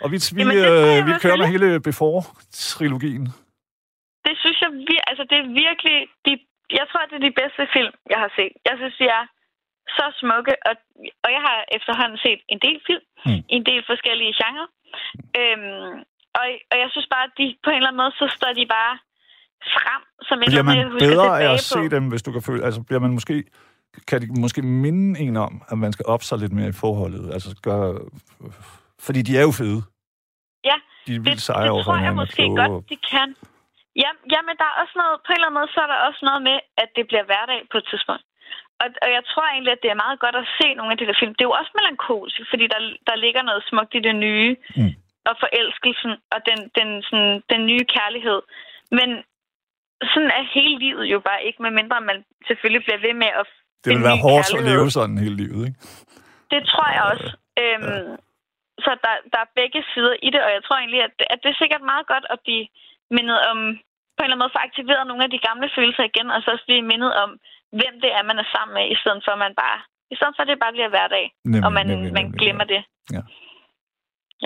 Og vi, vi, Jamen, det jeg øh, vi kører med hele Before-trilogien. Det synes jeg, vir- altså det er virkelig... De, jeg tror, det er de bedste film, jeg har set. Jeg synes, de er så smukke, og, og jeg har efterhånden set en del film, Mm. en del forskellige genrer. Øhm, og, og jeg synes bare, at de på en eller anden måde, så står de bare frem, som en Bliver man jeg bedre af at se på. dem, hvis du kan føle... Altså, bliver man måske... Kan de måske minde en om, at man skal op sig lidt mere i forholdet? Altså, gøre... Fordi de er jo fede. Ja, De er Det, vildt seje det over for tror jeg måske kloge. godt, de kan. Ja, ja, men der er også noget, på en eller anden måde, så er der også noget med, at det bliver hverdag på et tidspunkt. Og, og jeg tror egentlig, at det er meget godt at se nogle af de der film. Det er jo også melankolsk, fordi der, der ligger noget smukt i det nye. Mm. Og forelskelsen og den, den, sådan, den nye kærlighed. Men sådan er hele livet jo bare ikke, medmindre man selvfølgelig bliver ved med at Det vil være hårdt at kærlighed. leve sådan hele livet, ikke? Det tror jeg også. Øhm, Så der, der er begge sider i det, og jeg tror egentlig, at, at det er sikkert meget godt at blive mindet om, på en eller anden måde få aktiveret nogle af de gamle følelser igen, og så også blive mindet om, hvem det er, man er sammen med, i stedet for, at man bare, i stedet for, at det bare bliver hverdag, Nemlig, og man, nemlig, man nemlig, glemmer det. Ja.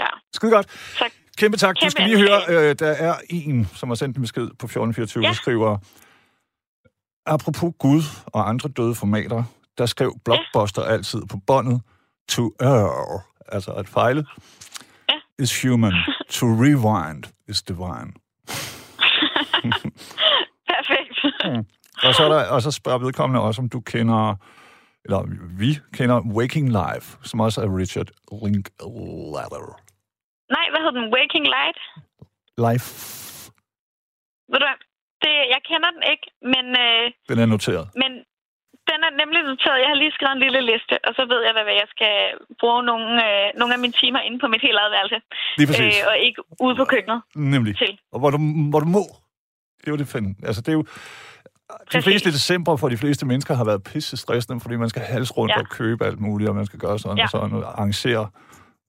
Ja. Skide godt. Så Kæmpe tak. Du Kæmpe skal lige høre, øh, der er en, som har sendt en besked på 1424, Ja. der skriver, apropos Gud og andre døde formater, der skrev Blockbuster altid på båndet, to err, altså at fejle, Ja. is human, to rewind is divine. (laughs) perfekt. Og så, er der, og så spørger vedkommende også, om du kender, eller vi kender Waking Life, som også er Richard Linklater. Nej, hvad hedder den? Waking Light? Life, Ved du hvad? Det, jeg kender den ikke, men, øh, den er noteret. men den er nemlig noteret. Jeg har lige skrevet en lille liste, og så ved jeg da, hvad jeg skal bruge nogle, øh, nogle af mine timer inde på mit helt eget værelse. Lige præcis. Øh, og ikke ude på køkkenet Nemlig. til. Og hvor du, hvor du må. Det er jo det fanden. Altså, det er jo... De fleste december for de fleste mennesker har været pisse stressende, fordi man skal hals rundt Ja. og købe alt muligt, og man skal gøre sådan Ja. og sådan og arrangere.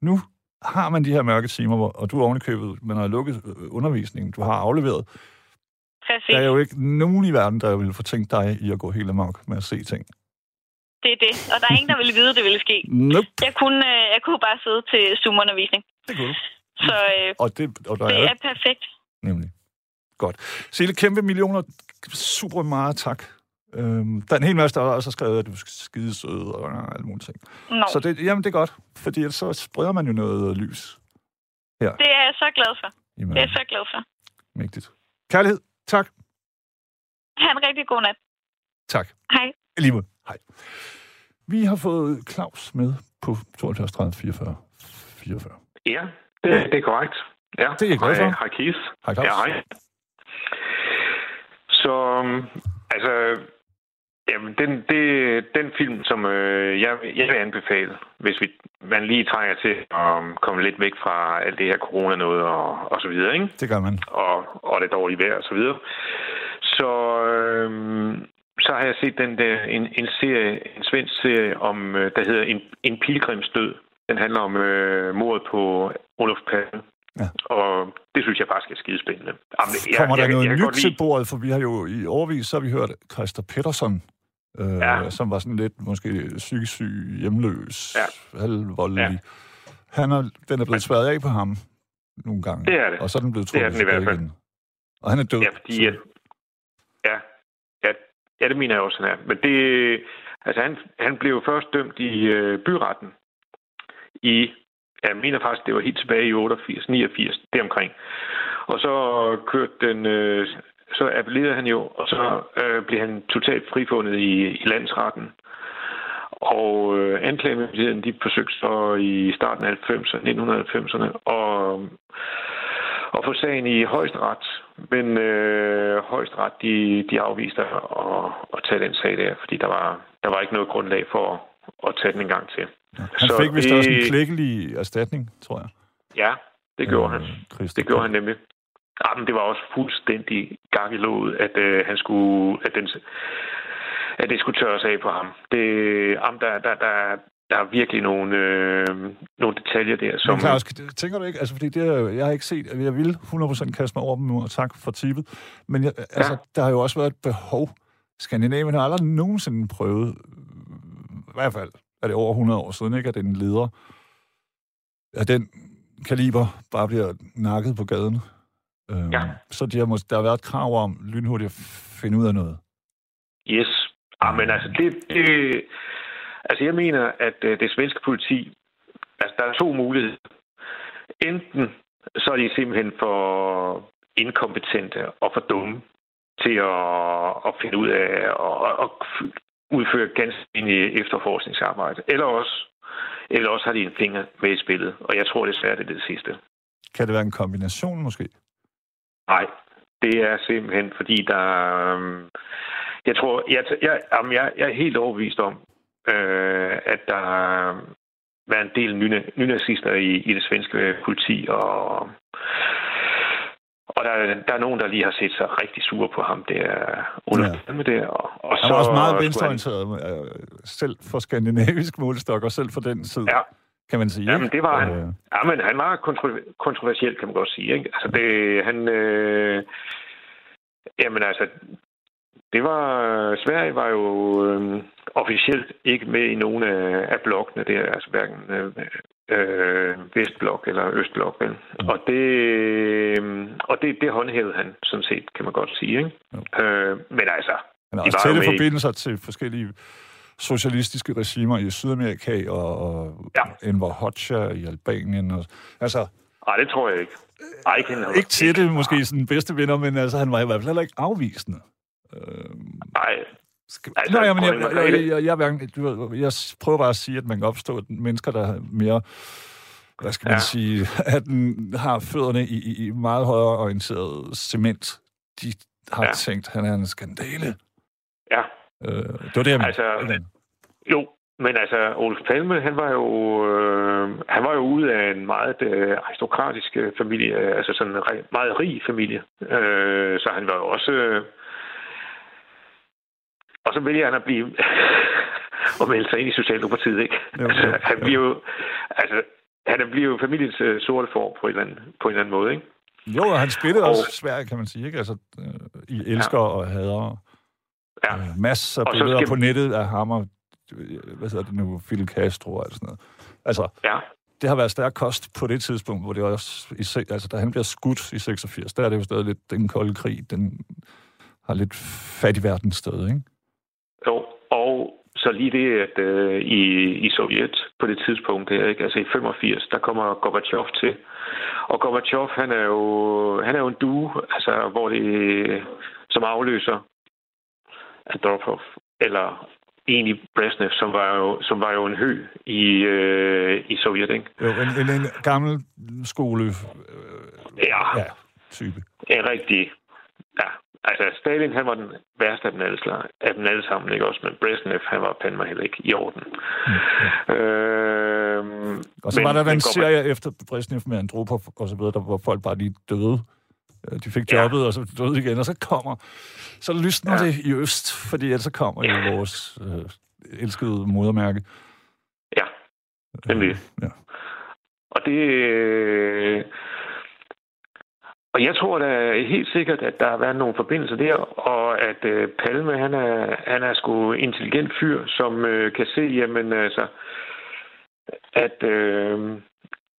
Nu har man de her mørke timer, hvor, og du er ovenikøbet, man har lukket øh, undervisningen, du har afleveret. Præcis. Der er jo ikke nogen i verden, der vil fortænke dig i at gå helt amok med at se ting. Det er det. Og der er ingen, der ville vide, det ville ske. Nope. Jeg kunne, øh, jeg kunne bare sidde til Zoom-undervisning. Det kunne du. Så øh, Og, det, og der det er er perfekt. Nemlig. Godt. Sille, kæmpe millioner. Super meget tak. Øhm, der er en hel masse, der også har skrevet, at du er skide sød og alle mulige ting. Nå, Så det, jamen, det er godt, fordi så spreder man jo noget lys. det er jeg så glad for. Jamen, Det er jeg så glad for. mægtigt. Kærlighed. Tak. Ha' en rigtig god nat. Tak. Hej. Lige måde. Hej. Vi har fået Claus med på 72 30 44 44. Ja, det, det er korrekt. Ja. Det er jeg glad for. Hej, hej Keith. Hej, Claus. Ja, hej. Så, øhm, altså, jamen, den, det, den film, som øh, jeg, jeg vil anbefale, hvis vi, man lige trænger til at komme lidt væk fra alt det her corona noget og, og så videre, ikke? Det gør man. og, og det dårlige vejr og så videre. Så, øhm, så har jeg set den der, en, en serie, en svensk serie, om, øh, der hedder En, en pilgrims død. Den handler om øh, mordet på Olof Palme. Ja. Og det synes jeg faktisk er skidespændende. Jamen, jeg, Kommer der jeg, noget jeg, jeg nyt til bordet? For vi har jo i overvis, så har vi hørt Christa Pettersson, øh, Ja. som var sådan lidt måske psykisk syg, hjemløs, Ja. halvvoldelig. Ja. Han er, den er blevet sværet af på ham nogle gange. Det er det. Og så er den blevet Det er trukket den i hvert tilbage fald. igen. Og han er død. Ja, fordi... At, ja, ja, ja, det mener jeg også, han er. Men det... Altså, han, han blev først dømt i øh, byretten i... Jeg mener faktisk, det var helt tilbage i 88, 89, deromkring. Og så kørte den... Øh, så appellerede han jo, og så øh, blev han totalt frifundet i, i landsretten. Og øh, anklagemyndigheden, de forsøgte så i starten af 90'erne, 1990'erne, og og få sagen i højesteret, men øh, højesteret, de, de afviste at, at, at tage den sag der, fordi der var, der var ikke noget grundlag for at, at tage den en gang til. Han så fik vist det- også en klækkelig erstatning, tror jeg. Ja, Det gjorde øh, han. Det gjorde han nemlig. Jamen, det var også fuldstændig gang i låget, at øh, han skulle, at, den, at det skulle tørres af på ham. Det, jamen, der, der, der, der er virkelig nogle, øh, nogle detaljer der, som... Men Claus, tænker du ikke, altså fordi det, jeg har ikke set, jeg vil 100% kaste mig over dem og tak for tippet, men jeg, altså, ja. der har jo også været et behov. Skandinavien har aldrig nogensinde prøvet, hvert fald er det over 100 år siden, ikke, at den leder af den kaliber bare bliver nakket på gaden. Øh, ja. Så de har måske, der har været et krav om lynhurtigt at finde ud af noget. Yes. Ah, men altså, det, det, altså jeg mener, at øh, det svenske politi, altså der er to muligheder. Enten så er de simpelthen for inkompetente og for dumme til at, at finde ud af at, at udføre ganske i efterforskningsarbejde. Eller også, eller også har de en finger med i spillet, og jeg tror desværre, det er det sidste. Kan det være en kombination måske? Nej, det er simpelthen fordi, der... Øhm, jeg tror, jeg, jeg, jamen, jeg, jeg er helt overbevist om, øh, at der er en del nynazister i, i det svenske politi, og, og der, der er nogen, der lige har set sig rigtig sure på ham. Det er Olof ja. Palme der. Og, og han var så, også meget venstreorienteret, han... Øh, selv for skandinavisk målestok, og selv for den side. Ja, kan man sige. Jamen, det var han. Øh... Jamen, han var kontro- kontroversiel, kan man godt sige. Ikke? Altså, det, han... Øh... Jamen, altså, det var... Sverige var jo øh, officielt ikke med i nogen af, af blokkene der, altså hverken øh, øh, Vestblok eller Østblok. Vel? Mm. Og, det, øh, og det, det håndhævede han sådan set, kan man godt sige. Ikke? Mm. Øh, men altså... Han har også tætte forbindelser til forskellige socialistiske regimer i Sydamerika og, og ja. Enver Hoxha i Albanien. Og, altså, Nej, det tror jeg ikke. Ej, ikke, hende, ikke det, måske sådan bedste venner, men altså, han var i hvert fald heller ikke afvisende. Øh, Nej. Skal... Altså, Nej, men jeg, jeg, jeg, jeg, jeg, jeg, jeg, jeg prøver bare at sige, at man kan opstå mennesker, der er mere hvad skal man ja. sige, (laughs) at den har fødderne i, i meget højere orienteret cement. De har ja. tænkt, at han er en skandale. Ja. Øh, det var det, jeg altså, Jo, men altså, Olof Palme, han var jo, øh, han var jo ude af en meget øh, aristokratisk øh, familie, altså sådan en meget rig familie. Øh, så han var jo også... Øh, og så vælger han at blive... (laughs) og melde sig ind i Socialdemokratiet, ikke? Jo, altså, jo, han bliver jo... Altså, han bliver jo familiens uh, sorte form på en, eller anden, på en eller anden måde, ikke? Jo, og han spillede og, også svært, kan man sige, ikke? Altså, øh, I elsker ja. og hader Ja. Øh, masser af billeder skal... på nettet af ham og, hvad hedder det nu, Fidel Castro og sådan noget. Altså, ja. det har været stærk kost på det tidspunkt, hvor det også, i, altså da han bliver skudt i 86, der er det jo stadig lidt den kolde krig, den har lidt fat i verdens sted, ikke? Jo, og så lige det, at øh, i, i Sovjet på det tidspunkt der, ikke? altså i 85, der kommer Gorbachev til. Og Gorbachev, han er jo, han er jo en due, altså, hvor det, som afløser Andropov, eller egentlig Brezhnev, som var jo, som var jo en hø i, øh, i Sovjet, ikke? Jo, en, en, en gammel skole øh, ja. ja, type. En rigtig, ja. Altså, Stalin, han var den værste af dem alle, af dem alle sammen, ikke også? Men Brezhnev, han var pænt heller ikke i orden. Mm, ja. øh, og så men, var der den serie efter Brezhnev med Andropov og så videre, der, hvor folk bare lige døde. Øh, de fik jobbet, ja. og så døde igen, og så kommer, så lysner ja. det i øst, fordi ellers så kommer jo vores øh, elskede modermærke. Ja, nemlig. Øh, ja. Og det... Øh, og jeg tror da helt sikkert, at der har været nogle forbindelser der, og at øh, Palme, han er, han er sgu intelligent fyr, som øh, kan se, jamen altså, at, øh,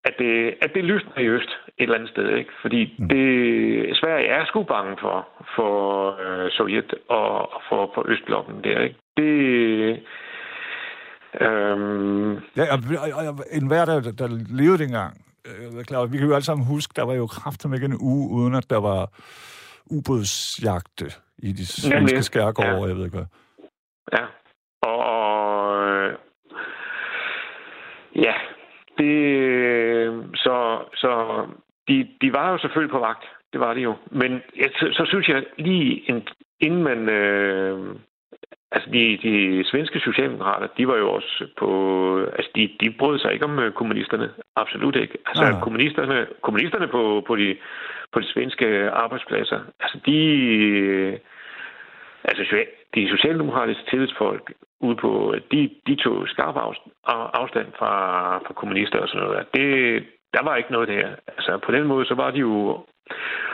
at det, at det lysner i øst et eller andet sted, ikke? Fordi mm. det, Sverige er sgu bange for, for øh, Sovjet og for, for Østblokken der, ikke? Det... Øhm... Ja, og, og, og en hver, der, der levede dengang, øh, klar, vi kan jo alle sammen huske, der var jo kraftigt ikke en uge, uden at der var ubådsjagte i de svenske skærgårde, ja. jeg ved ikke hvad. Ja, og, og øh, ja, det, så så de, de var jo selvfølgelig på vagt. Det var de jo. Men jeg, så, så synes jeg lige, en, inden man... Øh, Altså, de, de svenske socialdemokrater, de var jo også på... Altså, de, de brød sig ikke om øh, kommunisterne. Absolut ikke. Altså, Nej. kommunisterne, kommunisterne på, på, de, på de svenske arbejdspladser, altså, de... Altså, socia- de socialdemokratiske tillidsfolk ude på... De, de tog skarp afs- af- afstand fra, fra kommunister og sådan noget. Det, der var ikke noget der. Altså, på den måde, så var de jo...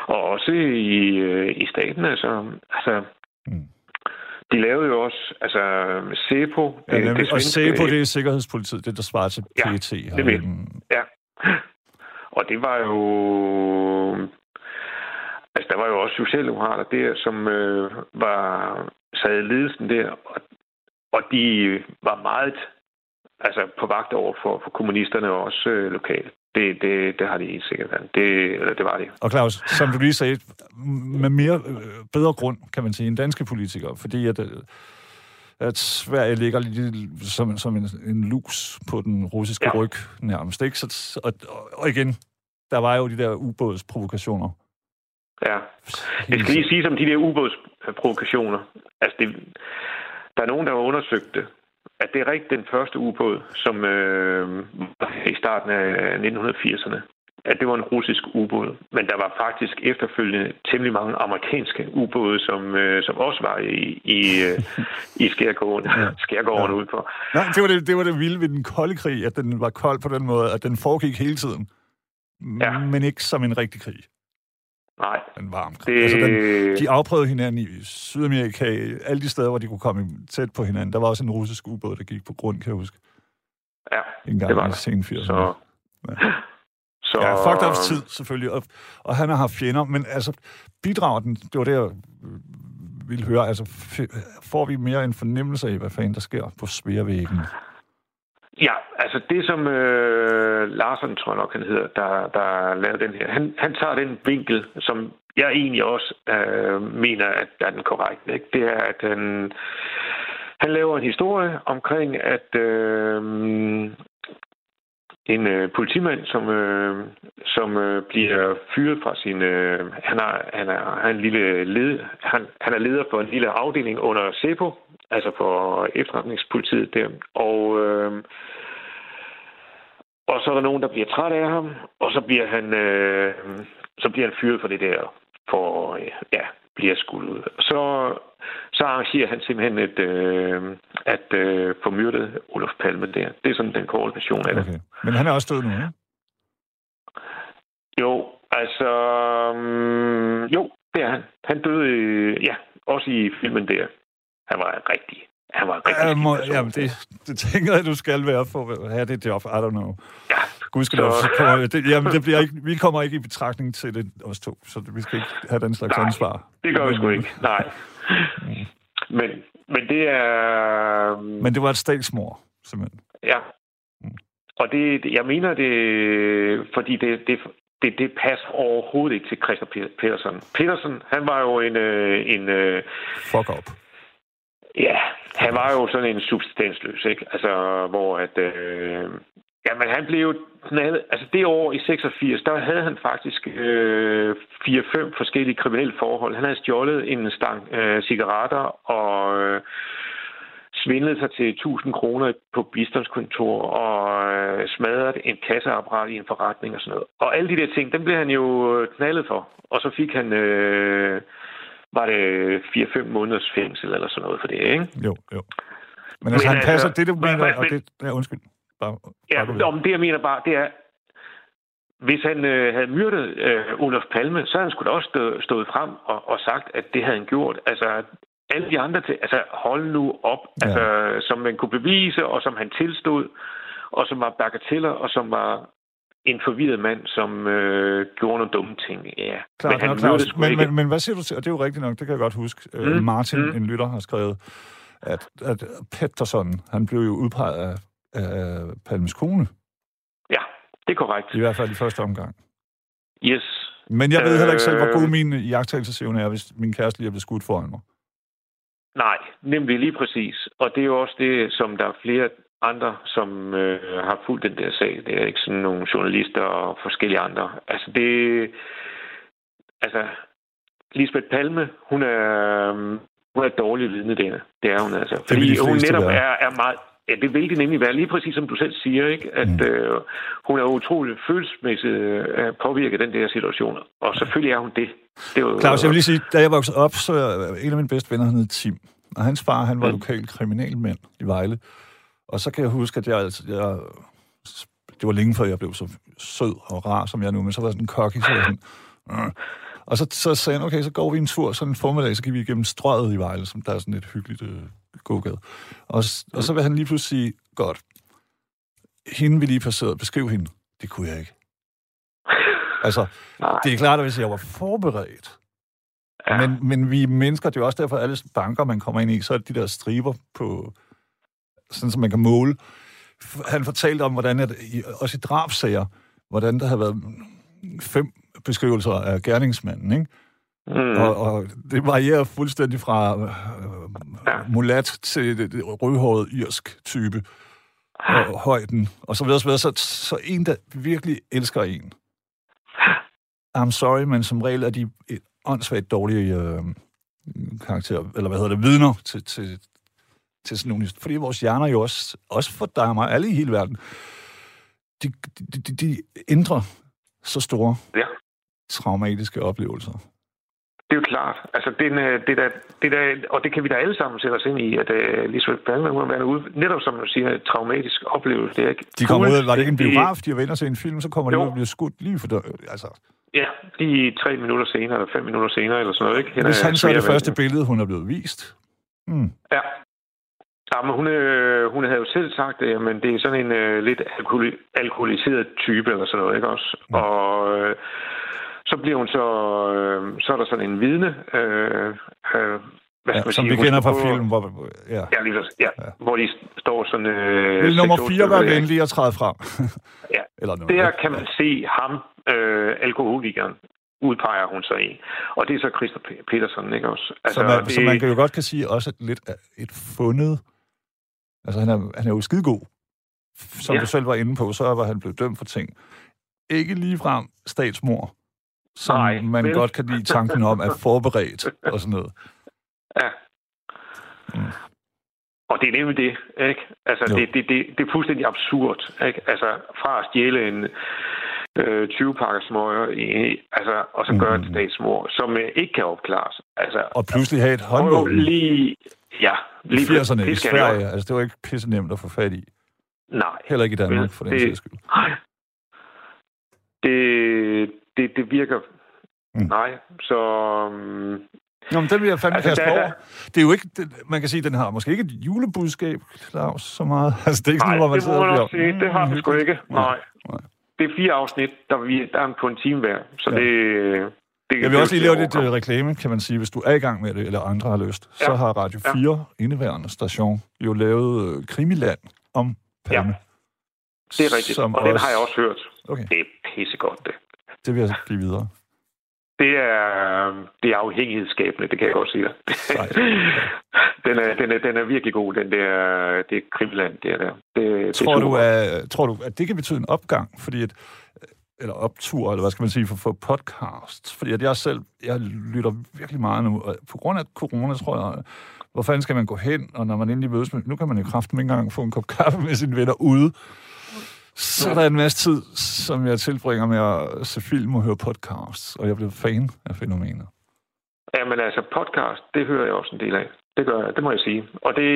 Og også i, øh, i staten, altså... altså Mm. De lavede jo også, altså SEPO. Ja, nemlig, og svenske- SEPO, det er Sikkerhedspolitiet, det der svarer til Ja, PET. det ved jeg. herhjemme. Ja. (laughs) Og det var jo... Altså, der var jo også socialdemokrater der, som øh, var sad i ledelsen der, og, og de var meget altså, på vagt over for, for kommunisterne også øh, lokalt. Det, det, det har de helt sikkert været. Det, eller det var det. Og Claus, som du lige sagde, med mere øh, bedre grund, kan man sige, end danske politikere, fordi at, øh, at Sverige ligger lidt som, som en, en lus på den russiske Ja. ryg nærmest. Ikke? Så, og, og- og igen, der var jo de der ubådsprovokationer. Ja. Jeg skal lige sige som de der ubådsprovokationer. Altså, det, der er nogen, der har undersøgt det. At det er rigtigt den første ubåd, som øh, i starten af 1980'erne. At det var en russisk ubåd. Men der var faktisk efterfølgende temmelig mange amerikanske ubåde, som, øh, som også var i, i, øh, i skærgården, ja. skærgården Ja. udenfor. Nej, det var det, det var det vilde ved den kolde krig, at den var kold på den måde, at den foregik hele tiden. Ja. Men ikke som en rigtig krig. Nej, En varm krig. det... Altså, den, de afprøvede hinanden i Sydamerika, alle de steder, hvor de kunne komme tæt på hinanden. Der var også en russisk ubåd, der gik på grund, kan jeg huske, ja, en gang det var i sen 80'erne. Så... Ja. Så... Ja, fucked ups tid, selvfølgelig. Og, og han har haft fjender, men altså, bidrager den, det var det, jeg ville høre, altså, får vi mere en fornemmelse af, hvad fanden der sker på sværvæggen? Ja, altså det som øh, Larsen, tror jeg nok, han hedder, der, der lavede den her, han, han tager den vinkel, som jeg egentlig også øh, mener, at er den korrekte. Ikke? Det er, at han, han laver en historie omkring, at øh, en øh, politimand, som, øh, som øh, bliver fyret fra sin... Øh, han, er, han, er, han, er en lille led, han, han er leder for en lille afdeling under SEPO, altså for efterretningspolitiet der. Og, øh, og så er der nogen, der bliver træt af ham, og så bliver han, øh, så bliver han fyret for det der, for øh, ja, bliver skudt ud. Så, så arrangerer han simpelthen et, øh, at øh, få myrdet Olof Palme der. Det er sådan den korte version af det. Okay. Men han er også død nu, ikke? Jo, altså... Um, jo, det er han. Han døde, ja, også i filmen der. Han var rigtig... Han var rigtig Ja, skidt må, person. jamen, det, det tænker jeg, du skal være for at have det job. I don't know. Ja, Gud skal Så- kommer, det, jamen, det bliver ikke, vi kommer ikke i betragtning til det, os to, så vi skal ikke have den slags Nej, ansvar. det gør vi sgu ikke. Nej. Men, men det er... Men det var et statsmord, simpelthen. Ja. Og det, jeg mener det, fordi det, det, det, det passer overhovedet ikke til Christian Pe- Petersen. Petersen, han var jo en, øh, en øh, Fuck up ja, han var jo sådan en substansløs, ikke? Altså, hvor at, øh, jamen han blev jo knaldet, altså det år i 86, der havde han faktisk øh, 4-5 forskellige kriminelle forhold. Han havde stjålet en stang øh, cigaretter og øh, svindlet sig til 1000 kroner på bistandskontor og øh, smadret en kasseapparat i en forretning og sådan noget. Og alle de der ting, dem blev han jo øh, knaldet for. Og så fik han, øh, var det 4-5 måneders fængsel eller sådan noget for det, ikke? Jo, jo. Men altså, Men han altså, passer, det du men- mener, men- og det, ja, undskyld. Bare, Ja, bare om det jeg mener bare, det er, hvis han øh, havde myrdet øh, Olof Palme, så havde han skulle også stå, stået frem og, og sagt, at det havde han gjort. Altså, alle de andre til, altså hold nu op, ja. altså, som man kunne bevise, og som han tilstod, og som var bagateller, og som var en forvirret mand, som øh, gjorde nogle dumme ting. Ja. Klart, men han nok, Claus, men, ikke. men, men hvad siger du til, og det er jo rigtigt nok, det kan jeg godt huske, mm. Mm, Martin, mm. en lytter, har skrevet, at, at Pettersson, han blev jo udpeget af, af Palmes kone, Ja, det er korrekt. i hvert fald i første omgang. Yes. Men jeg ved heller ikke selv, hvor god Øh. min jagttagelsesevne er, hvis min kæreste lige er blevet skudt foran mig. Nej, nemlig lige præcis. Og det er jo også det, som der er flere andre, som øh, har fulgt den der sag. Det er ikke sådan nogle journalister og forskellige andre. Altså det... Altså, Lisbeth Palme, hun er... hun er et dårligt vidne, det er, det er hun altså. Fordi de hun netop er, er meget... Ja, det vil det nemlig være, lige præcis som du selv siger, ikke? At mm. øh, hun er utrolig følelsesmæssigt øh, påvirket af den der situation. Og selvfølgelig er hun det. det jo, Claus, jeg vil lige sige, da jeg voksede op, så en af mine bedste venner, han hed Tim. Og hans far, han var Mm. lokal kriminalmand i Vejle. Og så kan jeg huske, at jeg, altså, jeg, det var længe før jeg blev så sød og rar, som jeg er nu, men så var jeg sådan cocky, så var jeg sådan, øh. Og så, så sagde han, okay, så går vi en tur sådan en formiddag, så kan vi igennem strøget i Vejle, som der er sådan et hyggeligt øh, gågade. Og, og så vil han lige pludselig sige, godt, hende vi lige passerede, beskriv hende. Det kunne jeg ikke. Altså, Nej. det er klart, at hvis jeg var forberedt, Ja. men, men vi er mennesker, det er jo også derfor, at alle banker, man kommer ind i, så er de der striber på, sådan som man kan måle. Han fortalte om, hvordan, at, også i drabsager, hvordan der havde været fem beskrivelser af gerningsmanden, ikke? Mm. Og, og det varierer fuldstændig fra øh, Ja. mulat til det, det rødhåret irsk type, og højden, og så videre, så videre. Så, så en, der virkelig elsker en. I'm sorry, men som regel er de et åndssvagt dårlige øh, karakterer, eller hvad hedder det, vidner til, til, til sådan nogle. Fordi vores hjerner jo også, også for dig og mig, alle i hele verden, de, de, de, de ændrer så store Ja. traumatiske oplevelser. Det er jo klart. Altså, det, er, det, er, det er, og det kan vi da alle sammen sætte os ind i, at uh, Lisbeth Bergman må være ude, netop som du siger, traumatisk oplevelse. Det er ikke De kommer ud, var det ikke en biograf, de inde og se en film, så kommer de Jo. ud og bliver skudt lige for dør. Altså, Ja, lige tre minutter senere, eller fem minutter senere, eller sådan noget, ikke? Hende hvis han så er det første billede, hun er blevet vist. Mm. Ja. Ja, men hun, øh, hun havde jo selv sagt det, men det er sådan en øh, lidt alkohol- alkoholiseret type, eller sådan noget, ikke også? Ja. Og øh, så bliver hun så... Øh, så er der sådan en vidne... Øh, øh, hvad Ja, som sige, vi kender fra film. Hvor, ja. Ja, lige. Ja, Ja. hvor de står sådan... Øh, Vil nummer seks, otte 4 være venlig at træde frem? (laughs) Ja. Eller noget. Der kan man se ham, øh, alkoholikeren, udpeger hun sig i. Og det er så Christer P- Petersen, ikke også? Altså, så, man, det... så man kan jo godt kan sige også et, lidt et fundet... Altså, han er, han er jo skidegod. Som ja. Du selv var inde på, så var han blevet dømt for ting. Ikke ligefrem statsmord, som Nej, man vel? godt kan lide tanken om at forberedt og sådan noget. Ja. Mm. Og det er nemlig det, ikke? Altså, Jo. det, det, det, det er fuldstændig absurd, ikke? Altså, fra at stjæle en øh, 20-pakker smøger, i, altså, og så gøre Mm. et statsmord, som øh, ikke kan opklares. Altså, Og pludselig have et håndvåben lige... Ja, lige 80'erne i Sverige. Altså, det var ikke pisse nemt at få fat i. Nej. Heller ikke i Danmark, Vel, for den det- sags skyld. Nej. Det, det, det virker... Mm. Mm. Nej, så... Um, Nå, men den vil jeg fandme Altså, kaste der- over. Det er jo ikke, det, man kan sige, den har måske ikke et julebudskab, Claus, så meget. (laughs) Altså, det er ikke nej, sådan, hvor man det sidder og bliver... sige. Det har mm, vi sgu hyggeligt. ikke. Nej. nej. Det er fire afsnit, der, vi, der er på en time hver. Så Ja. det, det... Jeg vil også lige lave lidt uh, reklame, kan man sige, hvis du er i gang med det, eller andre har lyst. Ja. Så Ja. har Radio Ja. 4, indeværende station, jo lavet uh, Krimiland om Palme. Det er rigtigt, Som og den har jeg også hørt. Okay, Det er pissegodt, det. det vil jeg give videre. Det er, det er afhængighedsskabende, det kan jeg godt sige dig. (laughs) Den, er, den, er, den er virkelig god, den der, det er Krimland, det er der. Det, det er Tror du, at, tror du, at det kan betyde en opgang, fordi at, eller optur, eller hvad skal man sige, for, for podcasts? Fordi at jeg selv, jeg lytter virkelig meget nu, og på grund af corona, tror jeg, hvor fanden skal man gå hen, og når man endelig mødes med, nu kan man jo kraften ikke engang få en kop kaffe med sine venner ude. Så er en masse tid, som jeg tilbringer med at se film og høre podcasts, og jeg blev fan af fænomenet. Jamen altså, podcast, det hører jeg også en del af. Det gør jeg, det må jeg sige. Og det...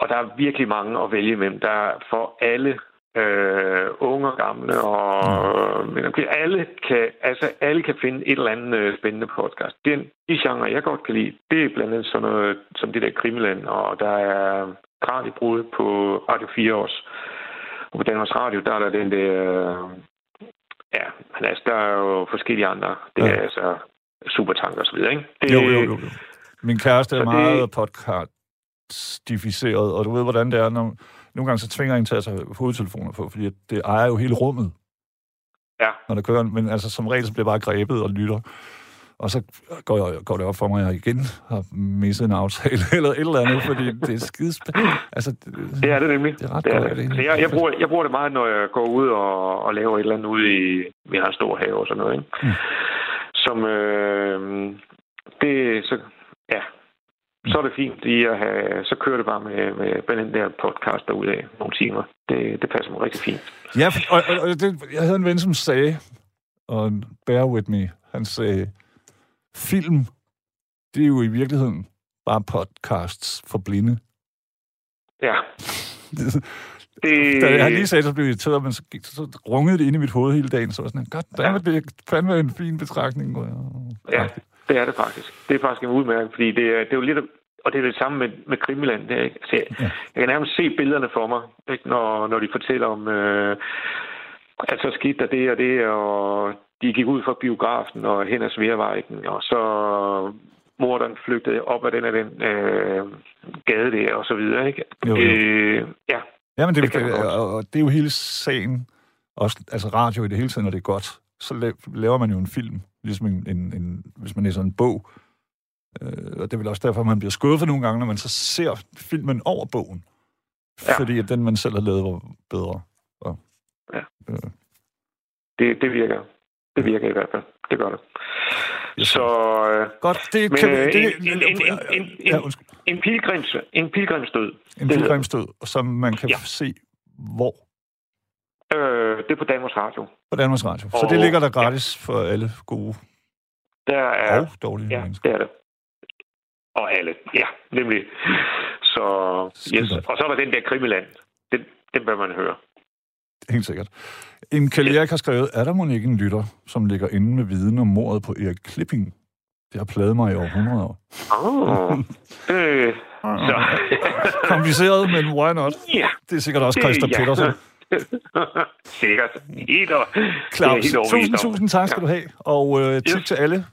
Og der er virkelig mange at vælge imellem. Der er for alle øh, unge og gamle, og men okay, alle kan, altså, alle kan finde et eller andet øh, spændende podcast. Den, de genre, jeg godt kan lide, det er blandt andet sådan noget, som det der Krimiland, og der er Gran i brud på Radio 4 også. Og på Danmarks Radio, der er der den der... Øh, ja, men altså, der er jo forskellige andre. Det Ja. er altså supertanker og så videre, ikke? Det, Jo, jo, jo. jo. Min kæreste er Så det- meget podcast-stificeret, og du ved, hvordan det er, når nogle gange så tvinger en til at tage hovedtelefoner på, fordi det ejer jo hele rummet, Ja. når der kører. Men altså, som regel så bliver jeg bare grebet og lytter. Og så går, jeg, går det op for mig, at jeg igen har misset en aftale (laughs) eller et eller andet, fordi det er skidespændende. Altså, det, Det er det nemlig. Det er ret det er godt, det. det jeg, jeg, bruger, jeg bruger det meget, når jeg går ud og, og laver et eller andet ude i... Vi har en stor have og sådan noget, ikke? Mm. Som... Øh, det så... så er det fint lige at have, så kører det bare med, med, med den der podcast af nogle timer. Det, det passer mig rigtig fint. Ja, og, og, og det, jeg havde en ven, som sagde, og bear with me, han sagde, film, det er jo i virkeligheden bare podcasts for blinde. Ja. (laughs) Det... Da jeg lige sagde, så blev jeg irriteret, men så, så rungede det ind i mit hoved hele dagen, så var sådan, godt, ja. det er fandme en fin betragtning. Ja, det er det faktisk. Det er faktisk en udmærket, fordi det er, det er jo lidt, og det er det samme med, med Krimiland. Det er, ikke? Altså, jeg, ja. jeg kan nærmest se billederne for mig, ikke? Når, når de fortæller om, øh, at så skete der det og det, og de gik ud fra biografen og hen ad Sværvejken, og så morderen flygtede op ad den af den øh, gade der, og så videre, ikke? Jo, jo. Øh, ja. Ja, men det, det, og, og det er jo hele sagen, også, altså radio i det hele taget, når det er godt, så laver man jo en film, ligesom en, en, en hvis man læser en bog. Øh, og det er vel også derfor, man bliver skuffet nogle gange, når man så ser filmen over bogen. Ja. Fordi at den, man selv har lavet, var bedre. Og, ja. Øh. Det, det virker. Det virker i hvert fald. Det gør det. Så, øh, Godt, det men, kan øh, det, en, en, en, en, ja, en, en pilgrimsdød. En pilgrimsdød, som man kan ja. se hvor? Øh, det er på Danmarks Radio. På Danmarks Radio. Så og, det ligger der gratis ja. for alle gode der er, og dårlige ja, mennesker. det er det. Og alle, ja, nemlig. Så, yes. Og så der den der Krimiland. Den, den bør man høre. Helt sikkert. En Erik har skrevet, er der ikke en lytter, som ligger inde med viden om mordet på Erik Klipping? Det har pladet mig i over 100 år. Oh, øh, så. Kompliceret, men why not? Ja. Det er sikkert også Christa ja. Petersen. (laughs) sikkert. Helt og, Claus, helt tusind, tusind tak skal ja. du have. Og øh, tip yes. til alle.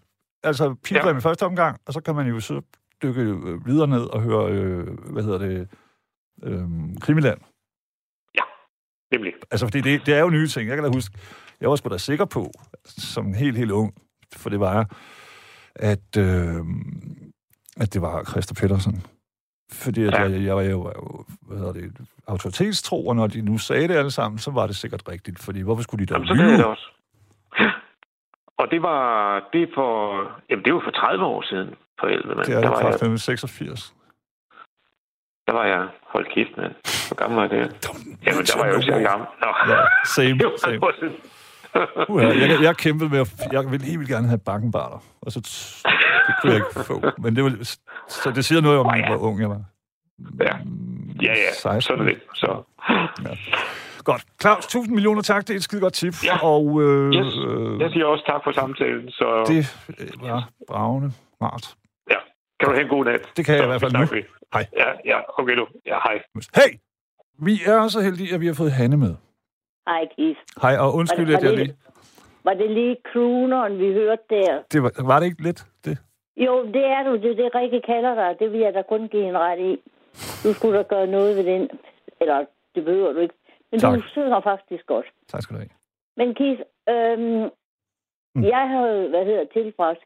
Altså, pilgrim ja. i første omgang, og så kan man jo så dykke øh, videre ned og høre, øh, hvad hedder det, øh, Krimiland. Ja, nemlig. Altså, fordi det, det er jo nye ting. Jeg kan da huske, jeg var sgu da sikker på, som helt, helt ung, for det var at, øh, at det var Christa Petersen. Fordi ja. jeg, jeg var jo, hvad hedder det, autoritetstro, og når de nu sagde det alle sammen, så var det sikkert rigtigt, fordi hvorfor skulle de da Jamen, så det er det også. (laughs) Og det var, det for, jamen det var for 30 år siden, for helvede, mand. Det er det fra 86. Der var jeg, hold kæft, mand. Hvor gammel var det? Jamen, der var jeg jo ikke så gammel. Nå. Ja, same, (laughs) same. Uh, jeg, jeg kæmpede med, at jeg ville helt gerne have bakkenbarter, og så det kunne jeg ikke få. Men det var, så det siger noget om, oh, ja. hvor ung jeg var. Ja, ja, ja. 16. sådan er det. Så. Ja. Godt. Claus, tusind millioner tak. Det er et skide godt tip. Ja. Og, øh, yes. Jeg siger også tak for samtalen. Så... Det var bravende rart. Ja. Kan du have en god nat? Det kan jeg så, i hvert fald nu. Vi. Hej. Ja, ja, okay du. Ja, hej. Hey! Vi er så heldige, at vi har fået Hanne med. Hej, Kis. Hej, og undskyld, var det, at jeg lige... Var det lige crooneren, vi hørte der? Det var, var det ikke lidt, det? Jo, det er du. Det er det, Rikke kalder dig. Det vil jeg da kun give en ret i. Du skulle da gøre noget ved den. Eller, det behøver du ikke. Men tak. du synger faktisk godt. Tak skal du have. Men Kis, øhm, mm. jeg har jo, hvad hedder, tilbragt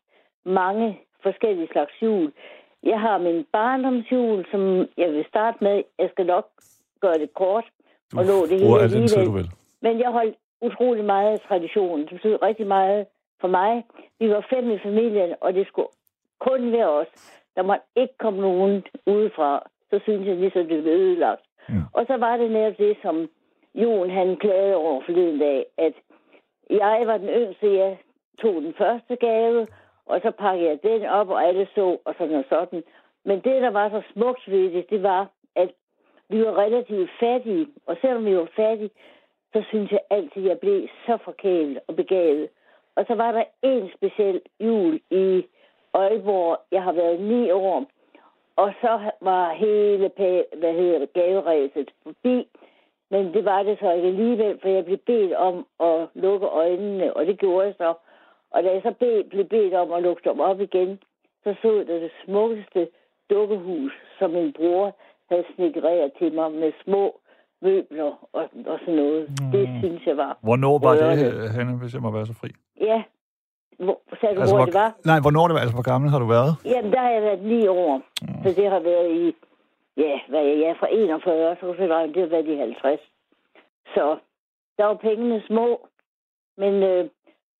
mange forskellige slags jul. Jeg har min barndomsjul, som jeg vil starte med. Jeg skal nok gøre det kort. Du og nå det hele alligevel. du vil. Men jeg holdt utrolig meget af traditionen. Det betyder rigtig meget for mig. Vi var fem i familien, og det skulle kun være os. Der må ikke komme nogen udefra. Så synes jeg ligesom, det blev ødelagt. Ja. Og så var det netop det, som Jon han klagede over forleden dag, at jeg var den yngste, jeg tog den første gave, og så pakkede jeg den op, og alle så, og sådan og sådan. Men det, der var så smukt ved det, det var, at vi var relativt fattige, og selvom vi var fattige, så synes jeg altid, at jeg blev så forkælet og begavet. Og så var der en speciel jul i Aalborg. Jeg har været ni år, og så var hele hvad hedder det, gaveræset forbi. Men det var det så ikke alligevel, for jeg blev bedt om at lukke øjnene, og det gjorde jeg så. Og da jeg så blev bedt om at lukke dem op igen, så så det det smukkeste dukkehus, som min bror havde snikkereret til mig med små møbler og, og sådan noget. Mm. Det synes jeg var... Hvornår var det, Hanne, hvis jeg må være så fri? Ja. Hvor, sagde du, altså, hvor, hvor det var? Nej, hvornår det var? Altså, hvor gammel har du været? Jamen, der har jeg været ni år. Mm. Så det har været i... Ja, hvad jeg ja, fra 41, så det har været i 50. Så der var pengene små, men øh,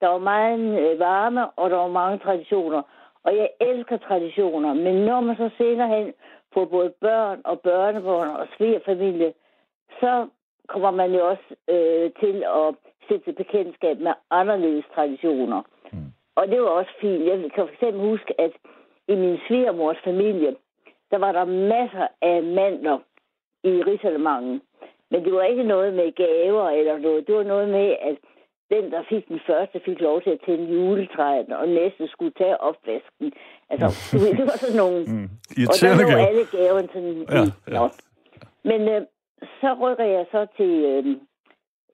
der var meget øh, varme, og der var mange traditioner. Og jeg elsker traditioner, men når man så senere hen får både børn og børnebørn og svigerfamilie, så kommer man jo også øh, til at sætte bekendtskab med anderledes traditioner. Og det var også fint. Jeg kan for eksempel huske, at i min svigermors familie, der var der masser af mandler i Rigsalmangen. Men det var ikke noget med gaver eller noget. Det var noget med, at den, der fik den første, fik lov til at tænde juletræet, og næste skulle tage opvasken. Altså, (laughs) det var sådan nogle... Mm. Og der lå alle gaven sådan... Ja, ja. Men øh, så rykker jeg så til... Øh,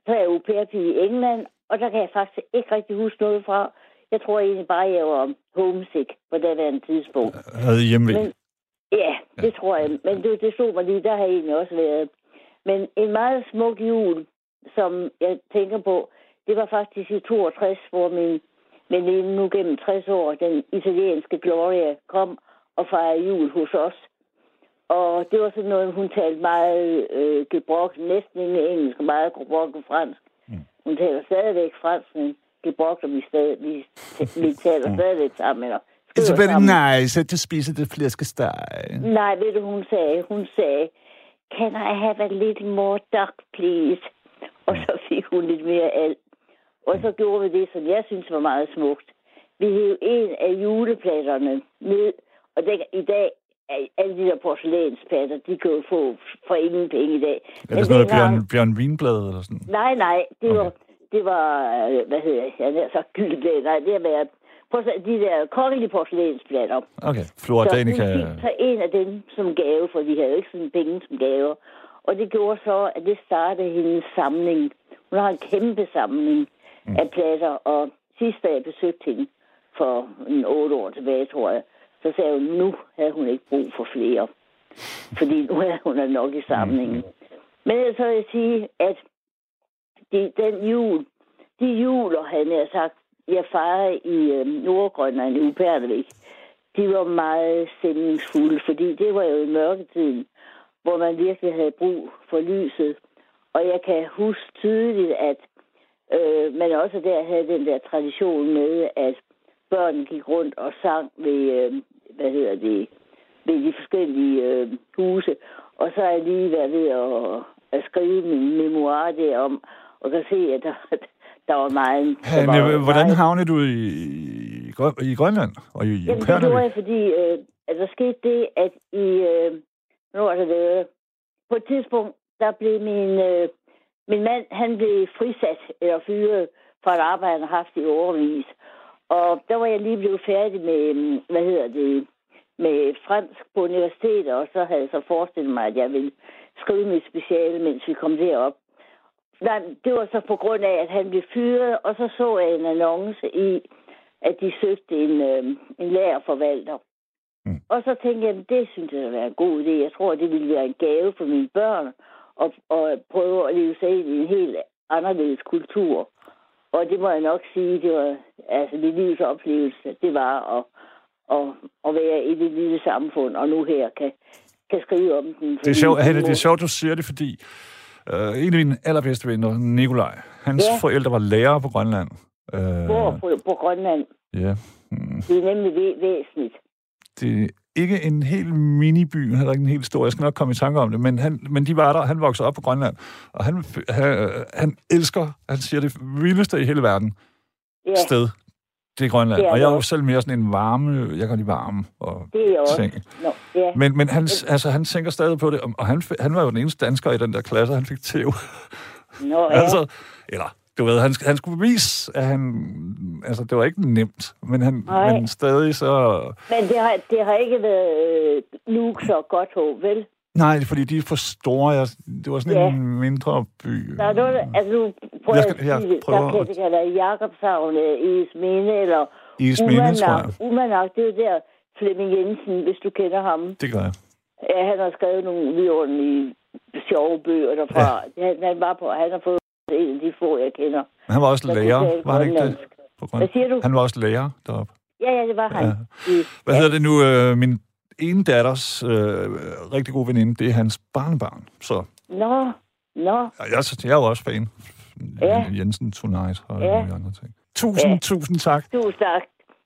så er jeg au i England, og der kan jeg faktisk ikke rigtig huske noget fra. Jeg tror egentlig bare, jeg var homesick på det der tidspunkt. Havde hjemme Men, Ja, det ja. tror jeg. Men det, det stod mig lige, der har jeg egentlig også været. Men en meget smuk jul, som jeg tænker på, det var faktisk i 62, hvor min veninde nu gennem 60 år, den italienske Gloria, kom og fejrede jul hos os. Og det var sådan noget, hun talte meget øh, gebrok, næsten ingen engelsk, meget gebrok fransk. Mm. Hun taler stadigvæk fransk, men gebrok, og vi, stadig, vi, vi (laughs) taler mm. stadigvæk sammen. It's very nice at du spiser det flæskesteg. Nej, ved du, hun sagde, hun sagde, can I have a little more duck, please? Og så fik hun lidt mere alt. Og så gjorde vi det, som jeg synes var meget smukt. Vi hævde en af juleplatterne ned, og det, i dag alle de der porcelænsplatter, de kan jo få for ingen penge i dag. Er det sådan noget Bjørn, Bjørn Vinblad eller sådan? Nej, nej, det okay. var, det var, øh, hvad hedder jeg, jeg så gyldblad, nej, det har været de der kongelige porcelænsplatter. Okay, Flora Danica. Så hun fik en af dem som gave, for vi havde jo ikke sådan penge som gave. Og det gjorde så, at det startede hendes samling. Hun har en kæmpe samling mm. af platter, og sidste dag jeg besøgte hende for en otte år tilbage, tror jeg, så sagde hun, nu havde hun ikke brug for flere. Fordi nu er hun nok i samlingen. Mm. Men så vil jeg sige, at det, den jul, de juler, han har sagt, jeg fejrede i øh, Nordgrønland i Upernevik, de var meget stemningsfulde, fordi det var jo i mørketiden, hvor man virkelig havde brug for lyset. Og jeg kan huske tydeligt, at øh, man også der havde den der tradition med, at børn gik rundt og sang ved, øh, hvad hedder det, ved de forskellige øh, huse. Og så er jeg lige været ved at, at skrive min memoir derom, og kan se, at der, (laughs) der var meget... Han, der var hvordan meget... havnede du i, i, i Grønland og i Jamen, det gjorde jeg, fordi øh, at der skete det, at i... Øh, nu er det været... På et tidspunkt, der blev min... Øh, min mand, han blev frisat eller fyret fra et arbejde, han har haft i overvis. Og der var jeg lige blevet færdig med, hvad hedder det, med fransk på universitetet, og så havde jeg så forestillet mig, at jeg ville skrive mit speciale, mens vi kom derop. Nej, det var så på grund af, at han blev fyret, og så så jeg en annonce i, at de søgte en, øh, en lærerforvalter. Mm. Og så tænkte jeg, at det synes jeg ville være en god idé. Jeg tror, det ville være en gave for mine børn at, at prøve at leve sig ind i en helt anderledes kultur. Og det må jeg nok sige, det var altså det livs oplevelse, det var at, at, at være i det lille samfund, og nu her kan, kan skrive om den. Det er sjovt, Helle, det er sjovt, du siger det, fordi Uh, en af mine allerbedste venner, Nikolaj, hans ja. forældre var lærere på Grønland. Uh, Hvor på, på Grønland? Ja. Mm. Det er nemlig væsentligt. Det er ikke en helt miniby, han er ikke en helt stor, jeg skal nok komme i tanke om det, men, han, men de var der, han voksede op på Grønland, og han, han, han elsker, han siger det vildeste i hele verden, ja. sted det er Grønland. Det er og jeg er jo selv mere sådan en varme, jeg kan lide varme og det er også. ting. No, yeah. Men, men han, altså, han tænker stadig på det, og han, han var jo den eneste dansker i den der klasse, han fik tæv. No, ja. altså, eller, du ved, han, han skulle bevise, at han, altså, det var ikke nemt, men han men stadig så... Men det har, det har ikke været øh, nu så godt håb, vel? Nej, det fordi, de er for store. Jeg, det var sådan ja. en mindre by. Der er noget, altså nu prøver jeg, skal, jeg, jeg prøver der kan det kalde Jakobshavn, Isminde, eller Isminde, tror jeg. Umanak, det er jo der Flemming Jensen, hvis du kender ham. Det gør jeg. Ja, han har skrevet nogle vidunderlige sjove bøger derfra. Ja. Han, han, var på, han har fået en af de få, jeg kender. Han var også lærer, var han ikke det? Hvad siger du? Han var også lærer deroppe. Ja, ja, det var han. Ja. Hvad ja. hedder det nu? Øh, min ene datters øh, rigtig gode veninde, det er hans barnebarn. Så. Nå, nå. Ja, jeg, jeg er jo også fan. Ja. Jensen Tonight og ja. andre ting. Tusind, ja. tusind tak. Tusind tak.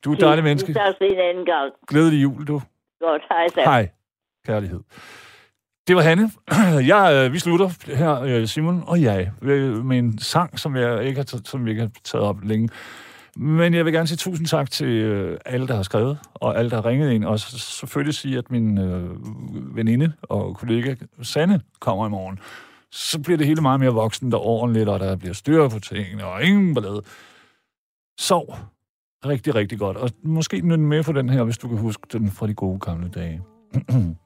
Du er et dejligt menneske. Vi tager en anden gang. Glædelig jul, du. Godt, hej så. Hej. Kærlighed. Det var Hanne. (clears throat) Jeg, øh, vi slutter her, øh, Simon og jeg, øh, med en sang, som jeg ikke har, som vi ikke har taget op længe. Men jeg vil gerne sige tusind tak til øh, alle, der har skrevet, og alle, der har ringet ind. Og så- selvfølgelig sige, at min øh, veninde og kollega Sanne kommer i morgen. Så bliver det hele meget mere voksen og ordentligt, og der bliver styr på tingene, og ingen ballade. Sov rigtig, rigtig godt. Og måske nytte med for den her, hvis du kan huske den fra de gode gamle dage. (clears throat)